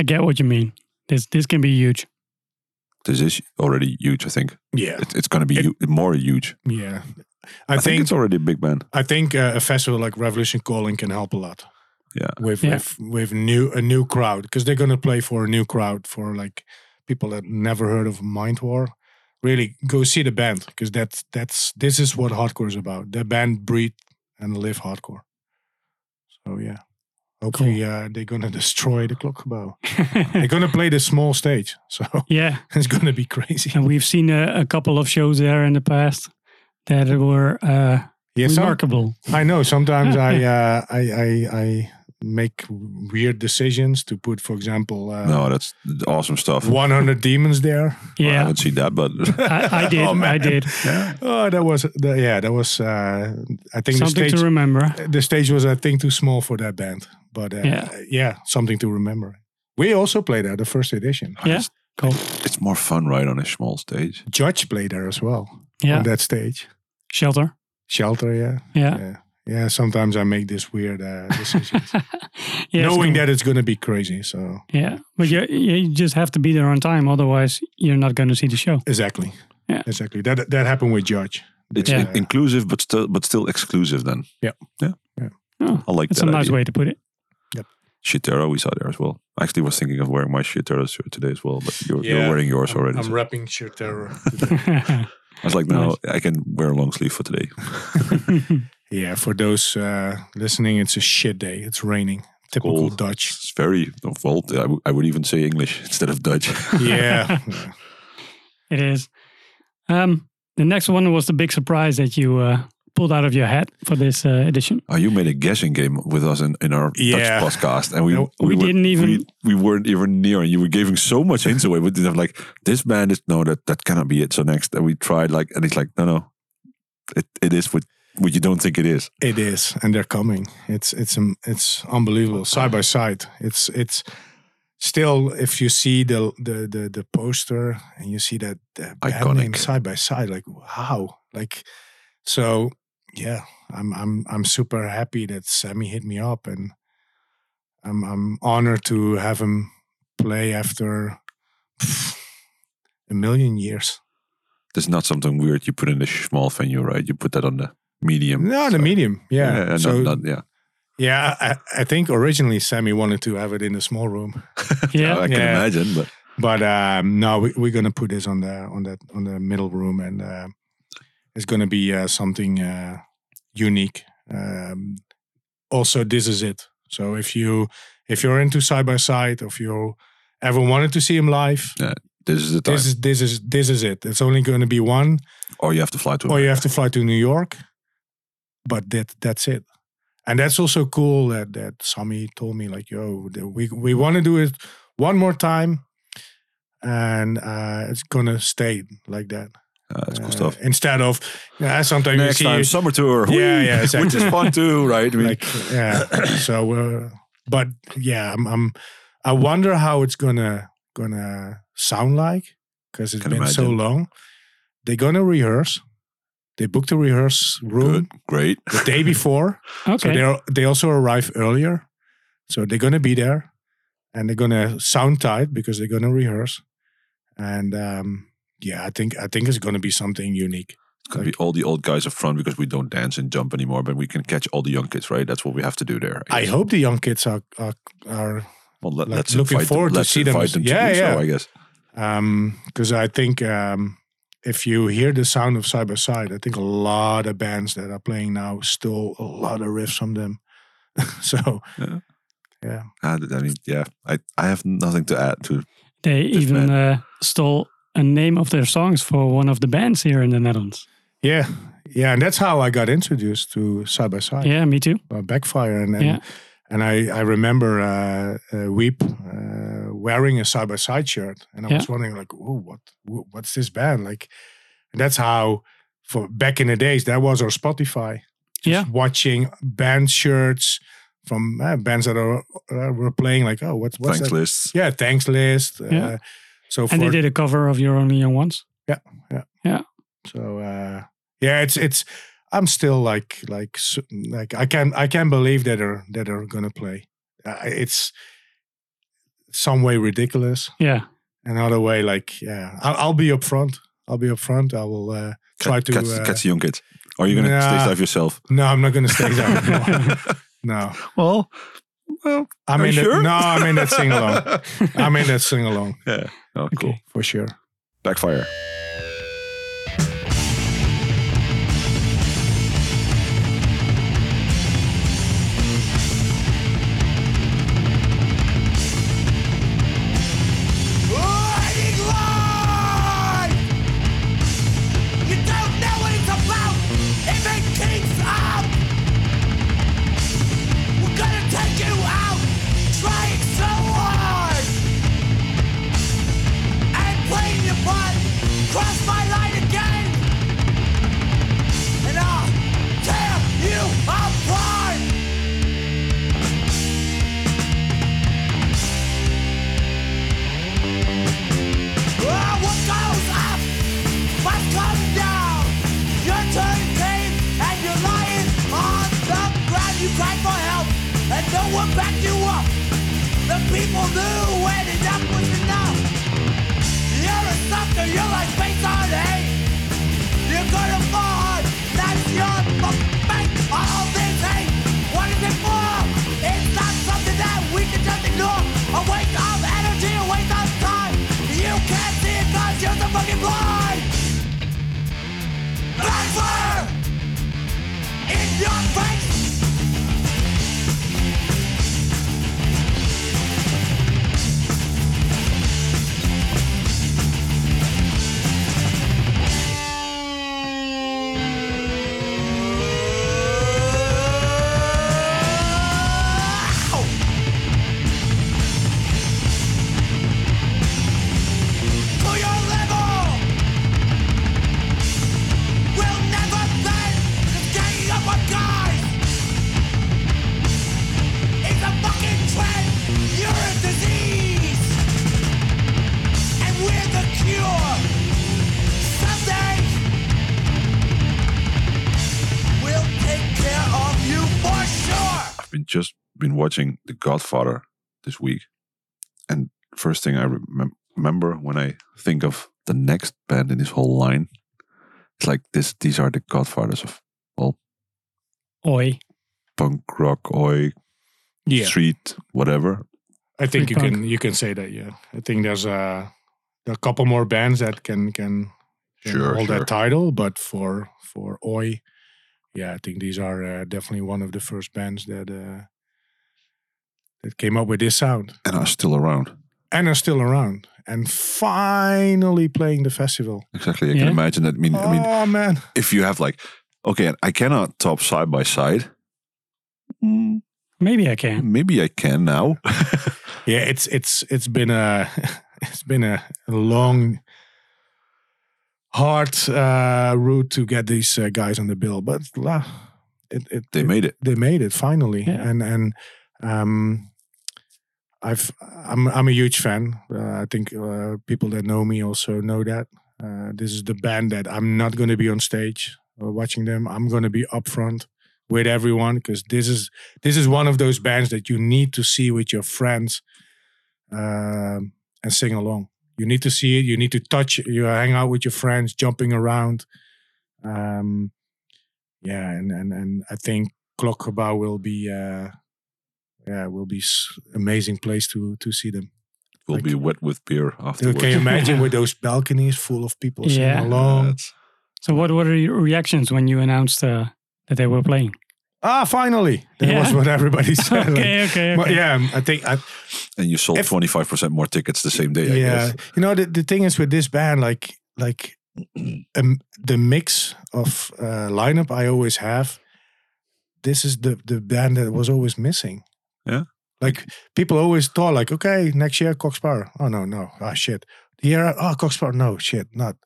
I get what you mean. This this can be huge. This is already huge, I think. Yeah, It, it's going to be hu- more huge. yeah. I, I, think, think it's already a big band. I think uh, a festival like Revolution Calling can help a lot. Yeah. with Yeah. with with new a new crowd because they're gonna play for a new crowd for like people that never heard of Mind War. Really, go see the band because that's that's this is what hardcore is about. The band breathe and live hardcore. So yeah, hopefully uh, they're gonna destroy the Klokgebouw. they're gonna play the small stage, so yeah, it's gonna be crazy. and we've seen a, a couple of shows there in the past that were uh, Yeah, some- remarkable. I know. Sometimes I, uh, I I I make weird decisions to put, for example, uh, no, that's awesome stuff. 100 demons there. Yeah, I Yeah, haven't seen that, but I, I did. Oh, I man. did. Oh, that was the, yeah, that was. Uh, I think the Something stage to remember. the stage was I think too small for that band, but uh, Yeah. yeah, something to remember. We also played there the first edition. Yeah. Cool. It's more fun, right, on a small stage. Judge played there as well Yeah. on that stage. Shelter. Shelter, yeah, Yeah. yeah, yeah. Sometimes I make this weird uh, decisions, yeah knowing cool. that it's gonna be crazy. So Yeah. But you, you just have to be there on time. Otherwise, you're not going to see the show. exactly, Yeah. exactly. That that happened with Judge. It's Yeah. in- inclusive, but still, but still exclusive. Then Yeah. Yeah. yeah. Oh, I like that's that. It's a nice idea. way to put it. Sheer Terror we saw there as well. I actually was thinking of wearing my Sheer Terror shirt today as well, but you're, you're wearing yours already. I'm so- rapping sheer terror. I was like, no, I can wear a long sleeve for today. yeah, for those uh, listening, it's a shit day. It's raining. Typical Cold. Dutch. It's very well. I, w- I would even say English instead of Dutch. Yeah, yeah. it is. Um, the next one was the big surprise that you uh, pulled out of your hat for this uh, edition. Oh, you made a guessing game with us in, in our Yeah. Dutch podcast, and we No, we were- didn't even- we, we weren't even near, and you were giving so much hints away. We didn't have like this band is no that that cannot be it. So next, and we tried like, and it's like no no, it it is what what you don't think it is. It is, and they're coming. It's it's um, it's unbelievable. Side by side, it's it's still if you see the the the, the poster and you see that the band Iconic. name side by side, like how like so. Yeah, I'm I'm I'm super happy that Sammy hit me up, and I'm I'm honored to have him play after a million years. There's not something weird you put in the small venue, right? You put that on the medium. No, the medium, yeah. yeah, so not, not, yeah. Yeah, I, I think originally Sammy wanted to have it in the small room, Yeah. I can Yeah. imagine, but but um, no, we, we're gonna put this on the on that on the middle room, and uh, it's gonna be uh, something uh, unique. Um, also, this is it. So if you if you're into side by side, if you ever wanted to see him live, yeah, this is the time. this is this is this is it. It's only going to be one, or you have to fly to. or you have to fly to New York. But that that's it. And that's also cool that that Sammy told me like, yo, we we want to do it one more time, and uh, it's gonna stay like that. Uh, that's cool Uh, stuff. Instead of yeah, sometimes you Next see time, summer tour. Yeah, whee, yeah, exactly. Which is fun too, right? I mean, like yeah. so, uh, but yeah, I'm, I'm I wonder how it's gonna gonna sound like because it's Can been so long. They're gonna rehearse. They booked a rehearse room good, great. the day before. So Okay. they they also arrive earlier. So they're gonna be there, and they're gonna sound tight because they're gonna rehearse. And um, yeah, I think I think it's gonna be something unique. It's gonna be all the old guys up front because we don't dance and jump anymore, but we can catch all the young kids, right? That's what we have to do there. I guess. hope the young kids are are, are Well, let, like, let's looking invite forward them, to let's see them. invite them to Yeah, do yeah. so, I guess. because I think um, if you hear the sound of side by side, I think a lot of bands that are playing now stole a lot of riffs from them. so yeah, yeah. I mean, yeah, I, I have nothing to add to. They This even man. uh, stole a name of their songs for one of the bands here in the Netherlands. yeah, yeah, and that's how I got introduced to side by side. Yeah, me too. uh, backfire and and, Yeah. and I I remember uh, uh, Weep uh, wearing a side by side shirt and I was wondering like oh what what's this band like and that's how for back in the days that was our Spotify just Yeah. watching band shirts from uh, bands that are uh, were playing like oh what's what's Thanks that lists. yeah thanks list uh, Yeah. So And they did a cover of Your Only Young Ones. Yeah. Yeah. Yeah. So uh, yeah, it's it's. I'm still like like like I can I can't believe that they're that they're gonna play. Uh, it's some way ridiculous, Yeah. another way like yeah. I'll, I'll be up front. I'll be up front. I will uh, try to. catch, uh, catch the young kids. Or are you going to Nah. stay safe yourself? no, I'm not gonna stay down. No, no. Well, well I'm Are in you that, sure? no, I'm in that sing along. I'm in that sing along yeah. Oh, cool. Okay. for sure. Backfire. Godfather this week, and first thing I remem- remember when I think of the next band in this whole line, it's like this. These are the Godfathers of well, Oi. punk rock, oi, Yeah, street, whatever. I think you Free can you can say that. Yeah, I think there's a a couple more bands that can can, can Sure, hold sure. that title, but for for Oi, yeah, I think these are uh, definitely one of the first bands that uh, that came up with this sound And are still around. and are still around and finally playing the festival. Exactly. I Yeah. can imagine that. I mean, I mean, oh man, if you have like, okay, I cannot top side by side. Mm, Maybe I can. Maybe I can now. yeah, it's it's it's been a it's been a long, hard uh, route to get these uh, guys on the bill, but la, it, it they it- made it. they made it finally, Yeah. and and um, I've I'm I'm a huge fan. Uh, I think uh, people that know me also know that. Uh, this is the band that I'm not going to be on stage uh, watching them. I'm going to be up front with everyone because this is this is one of those bands that you need to see with your friends um, and sing along. You need to see it. You need to touch. You hang out with your friends, jumping around. Um, yeah, and and and I think Klokgebouw will be yeah will be s- amazing place to to see them. It Will Like- be wet with beer So afterwards. can you imagine with those balconies full of people singing Yeah. along? That's- So, what were your reactions when you announced uh, that they were playing? Ah, finally! That Yeah. was what everybody said. like, okay, okay, but okay. yeah, I think I, and you sold twenty five percent more tickets the same day. I yeah, guess. you know the, the thing is with this band, like like um, the mix of uh, lineup I always have. This is the the band that was always missing. Yeah. like people always thought like, okay, next year Cock Sparrer. Oh no, no, ah shit. The year, oh no shit, not.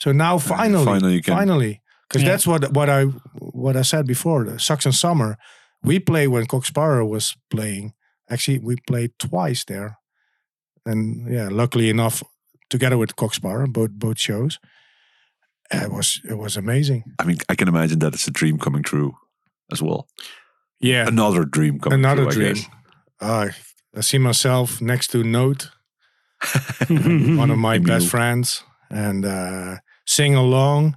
So now finally, finally you can- finally, because Yeah. that's what what I what I said before. The Saxon Summer, we played when Cock Sparrer was playing. Actually, we played twice there, and yeah, luckily enough, together with Cock Sparrer, both both shows, it was it was amazing. I mean, I can imagine that it's a dream coming true as well. Yeah, Another dream coming another. I dream. guess. Ah, I see myself next to Note, one of my best friends, and uh, sing along.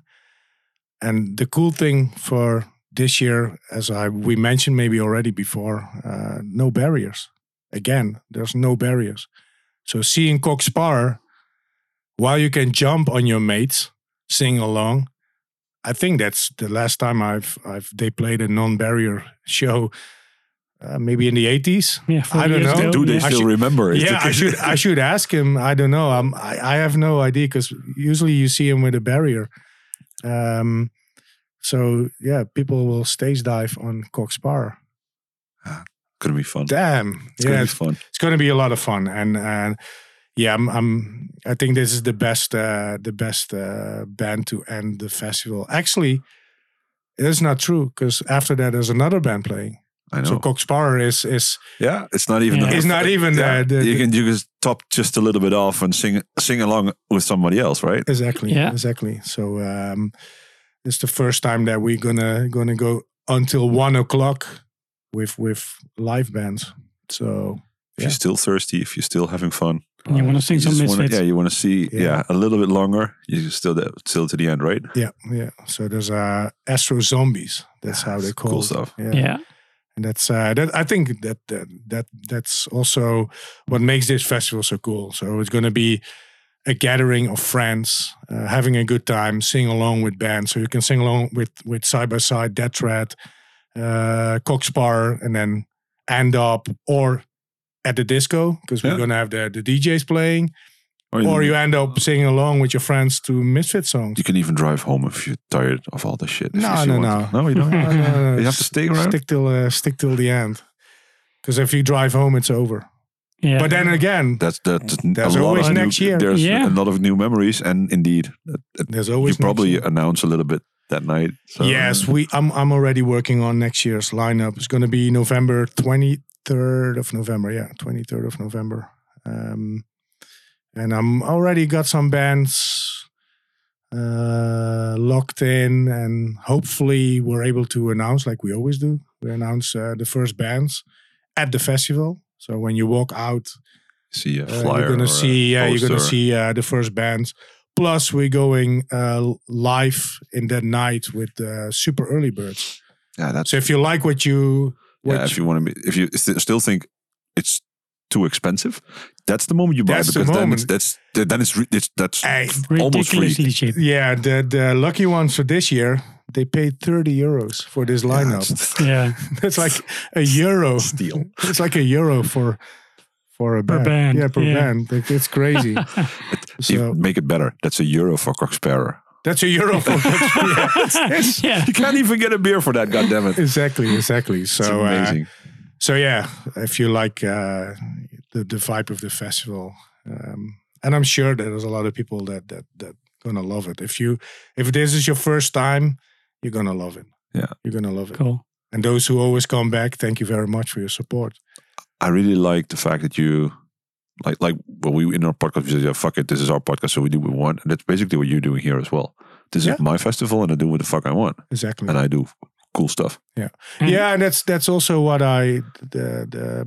And the cool thing for this year, as I we mentioned maybe already before, uh, no barriers. Again, there's no barriers. So seeing Cock Sparrer, while you can jump on your mates, sing along. I think that's the last time I've I've they played a non-barrier show. Uh, maybe in the 80s. Yeah, I don't know. ago, Do they yeah. I still should- remember? Is Yeah, I should I should ask him. I don't know. I'm, I I have no idea because usually you see him with a barrier. Um, so yeah, people will stage dive on Cock Sparrer. Gonna be fun. Damn, It's yeah, gonna be it's, fun. it's going to be a lot of fun. And and yeah, I'm, I'm I think this is the best uh, the best uh, band to end the festival. Actually, it's not true because after that there's another band playing. I know. So Cock Sparrer is is yeah, it's not even. Yeah. It's not even, uh, the- you can you can top just a little bit off and sing sing along with somebody else, right? Exactly. Yeah. Exactly. So um, it's the first time that we're gonna gonna go until one o'clock with with live bands. So If Yeah. you're still thirsty, if you're still having fun, And you want to sing you some just wanna, yeah, you want to see, Yeah. yeah. a little bit longer. You still there, still to the end, right? yeah, yeah. So there's uh, Astro Zombies. That's how they call cool it. stuff. Yeah. yeah. and that's uh, that. I think that, that that that's also what makes this festival so cool. So it's going to be a gathering of friends, uh, having a good time, sing along with bands. So you can sing along with with side by side, Death Threat, uh, Cock Sparrer, and then end up or at the disco because we're Yeah. going to have the the DJs playing, Or, or you end up singing along with your friends to Misfit songs. you can even drive home if you're tired of all the shit. No, no, no. no, you don't. No, no, no, You have to stay around? Stick till uh, stick till the end. Because if you drive home, it's over. Yeah. But then again, That's that. There's a lot always of next new, year. There's Yeah. a lot of new memories, and indeed, that- that there's you always next probably year. announce a little bit that night. So, yes, we. I'm I'm already working on next year's lineup. It's going to be November 23rd of November. Yeah, 23rd of November. Um, and I'm already got some bands uh, locked in, and hopefully we're able to announce like we always do. We announce uh, the first bands at the festival. So when you walk out see a Uh, flyer. you're gonna see, yeah, you're gonna see uh, the first bands. Plus, we're going uh, live in that night with uh, super early birds. Yeah, that's So if you like what you, what yeah. If you want to, be, if you st- still think it's too expensive, that's the moment you buy That's the because then it's that's then it's, re- it's that's Hey, almost free. Ridiculously cheap. yeah, the the lucky ones for this year, they paid thirty euros for this lineup. Yeah. That's like a euro. Steal. It's like a euro for for a Per band. band, Yeah, per yeah. band. Like, It's crazy. so make it better. That's a euro for Cock Sparrer. That's a euro for yeah, it's- yeah. You can't even get a beer for that. God damn it! exactly, exactly. So It's uh, so yeah, if you like uh, the the vibe of the festival, um, and I'm sure there's a lot of people that that that gonna love it. If you if this is your first time, you're gonna love it. Yeah. you're gonna love it. Cool. And those who always come back, thank you very much for your support. I really like the fact that you, like, like when we in our podcast, we said, "Yeah, fuck it, this is our podcast, so we do what we want." And that's basically what you're doing here as well. This Yeah. is my festival, and I do what the fuck I want, Exactly. and I do cool stuff. And- yeah, and that's that's also what I the the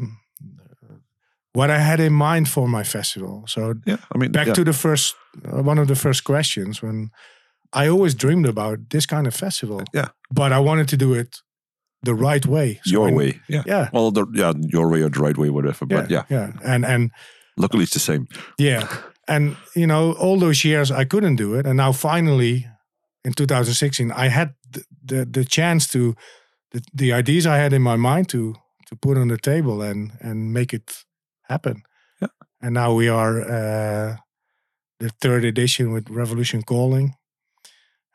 what I had in mind for my festival. So Yeah, I mean, back yeah. to the first uh, one of the first questions when I always dreamed about this kind of festival. Yeah. but I wanted to do it the right way. So your I- way. Yeah. Yeah. Well, the, yeah, your way or the right way, whatever. But yeah, yeah, and and luckily it's the same. yeah, and you know, all those years I couldn't do it, and now finally, in 2016, I had the the, the chance to the, the ideas I had in my mind to to put on the table and and make it happen. Yeah. And now we are uh, the third edition with Revolution Calling,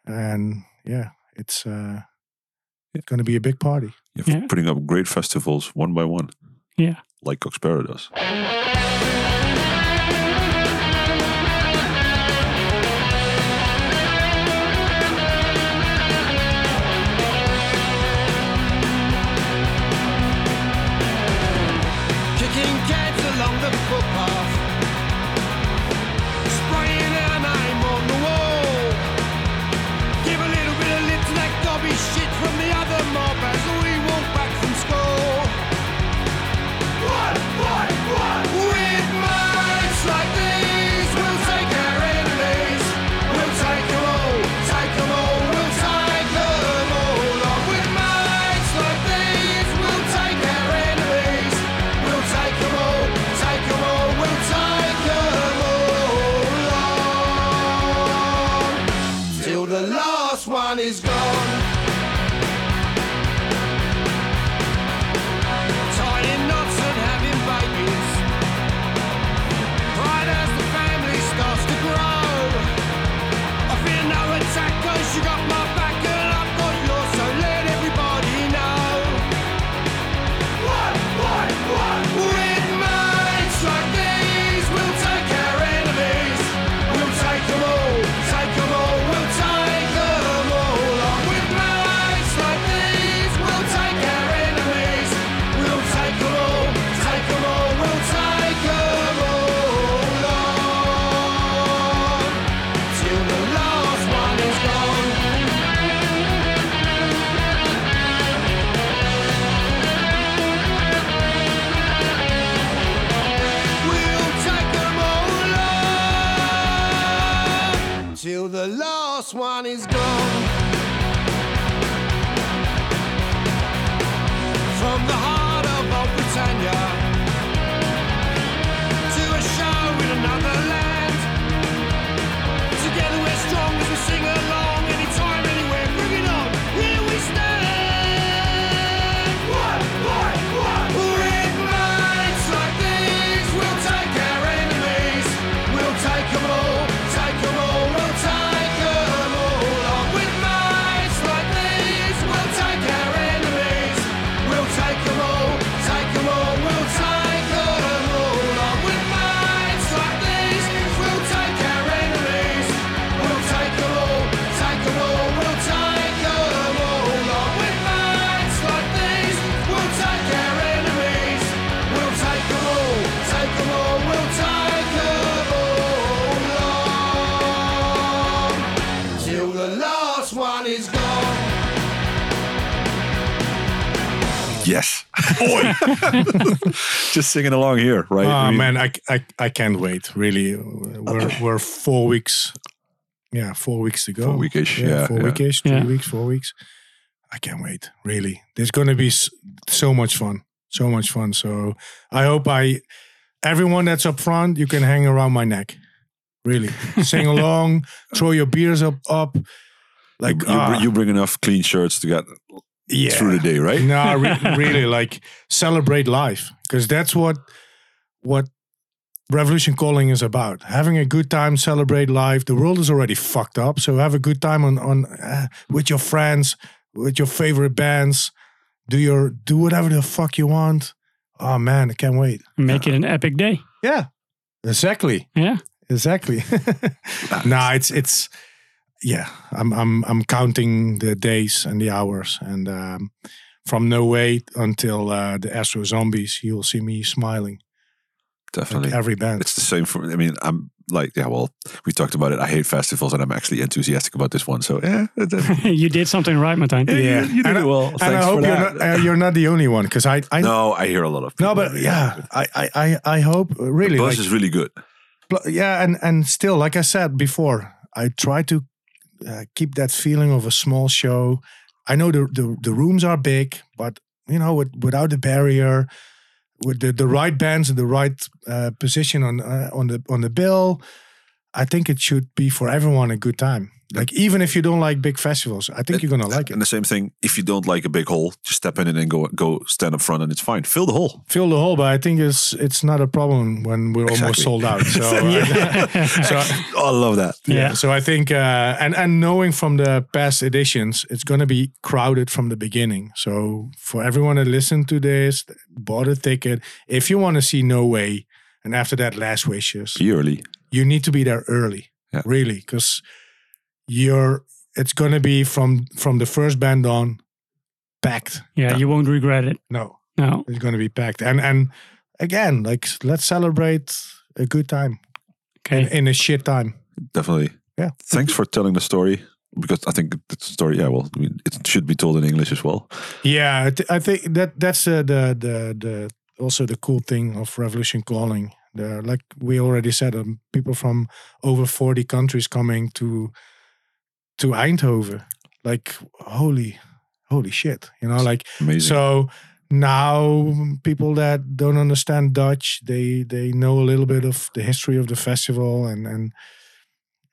and yeah, it's uh, it's going to be a big party. You're Yeah. putting up great festivals one by one. Yeah. Like Cock Sparrer does. Boy. Just singing along here, right? Oh I mean, man, I, I I can't wait. Really, we're we're four weeks. Yeah, four weeks to go. Four weekish, yeah, four yeah. weekish, three Yeah. weeks, four weeks. I can't wait. Really, there's going to be so much fun, so much fun. So I hope I, everyone that's up front, you can hang around my neck. Really, sing along, throw your beers up, up. Like you, you, bring, ah. you bring enough clean shirts to get yeah. through the day, right? No, re- really, like celebrate life because that's what what Revolution Calling is about. Having a good time, celebrate life. The world is already fucked up, so have a good time on on uh, with your friends, with your favorite bands. Do your do whatever the fuck you want. Oh man, I can't wait. Make it an epic day. Yeah, exactly, Yeah. exactly. nah, it's it's yeah. I'm I'm I'm counting the days and the hours, and um, from No Way until uh, the Astro Zombies, you'll see me smiling. Definitely. Like every band. It's the same for I mean, I'm like, yeah, well, we talked about it. I hate festivals and I'm actually enthusiastic about this one. So, yeah. it- it- you did something right, Martijn. yeah, you did and, it I- well. and Thanks I for hope you're that. not, uh, you're not the only one because I, I no, I hear a lot of people. no, but yeah, I, I, I, I hope uh, The really, buzz like, is really good. pl- yeah, and and still, like I said before, I try to uh, keep that feeling of a small show. I know the the, the rooms are big, but you know, with, without the barrier, with the, the right bands and the right uh, position on uh, on the on the bill, I think it should be for everyone a good time. Like even if you don't like big festivals, I think you're gonna like it. And the same thing, if you don't like a big hole, just step in it and go go stand up front and it's fine. Fill the hole. Fill the hole, but I think it's it's not a problem when we're almost sold out. So, uh, so Oh, I love that. yeah. So I think, uh, and and knowing from the past editions, it's going to be crowded from the beginning. So for everyone that listened to this, bought a ticket, if you want to see No Way, and after that, Last Wishes, Be early. You need to be there early, Yeah. really, because you're. It's going to be from from the first band on, packed. Yeah, you won't regret it. No, No. it's going to be packed. And and again, like let's celebrate a good time Okay. in a shit time. Definitely. Yeah. Thanks for telling the story because I think the story, yeah, well, I mean, it should be told in English as well. Yeah, I, th- I think that that's uh, the the the also the cool thing of Revolution Calling. The like we already said, um, people from over forty countries coming to to Eindhoven. Like holy, holy shit! You know, like Amazing. so now people that don't understand Dutch, they they know a little bit of the history of the festival and and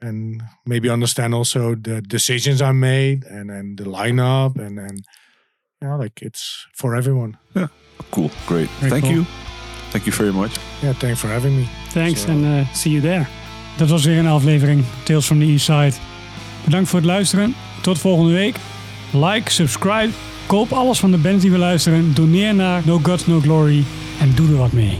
and maybe understand also the decisions I made and and the lineup and and you know like it's for everyone. Yeah, cool. Great. Very Thank cool. you. Thank you very much. Yeah, thanks for having me. Thanks en uh, see you there. Dat was weer een aflevering Tales from the East Side. Bedankt voor het luisteren. Tot volgende week. Like, subscribe, koop alles van de bands die we luisteren. Doneer naar No Gods No Glory en doe er wat mee.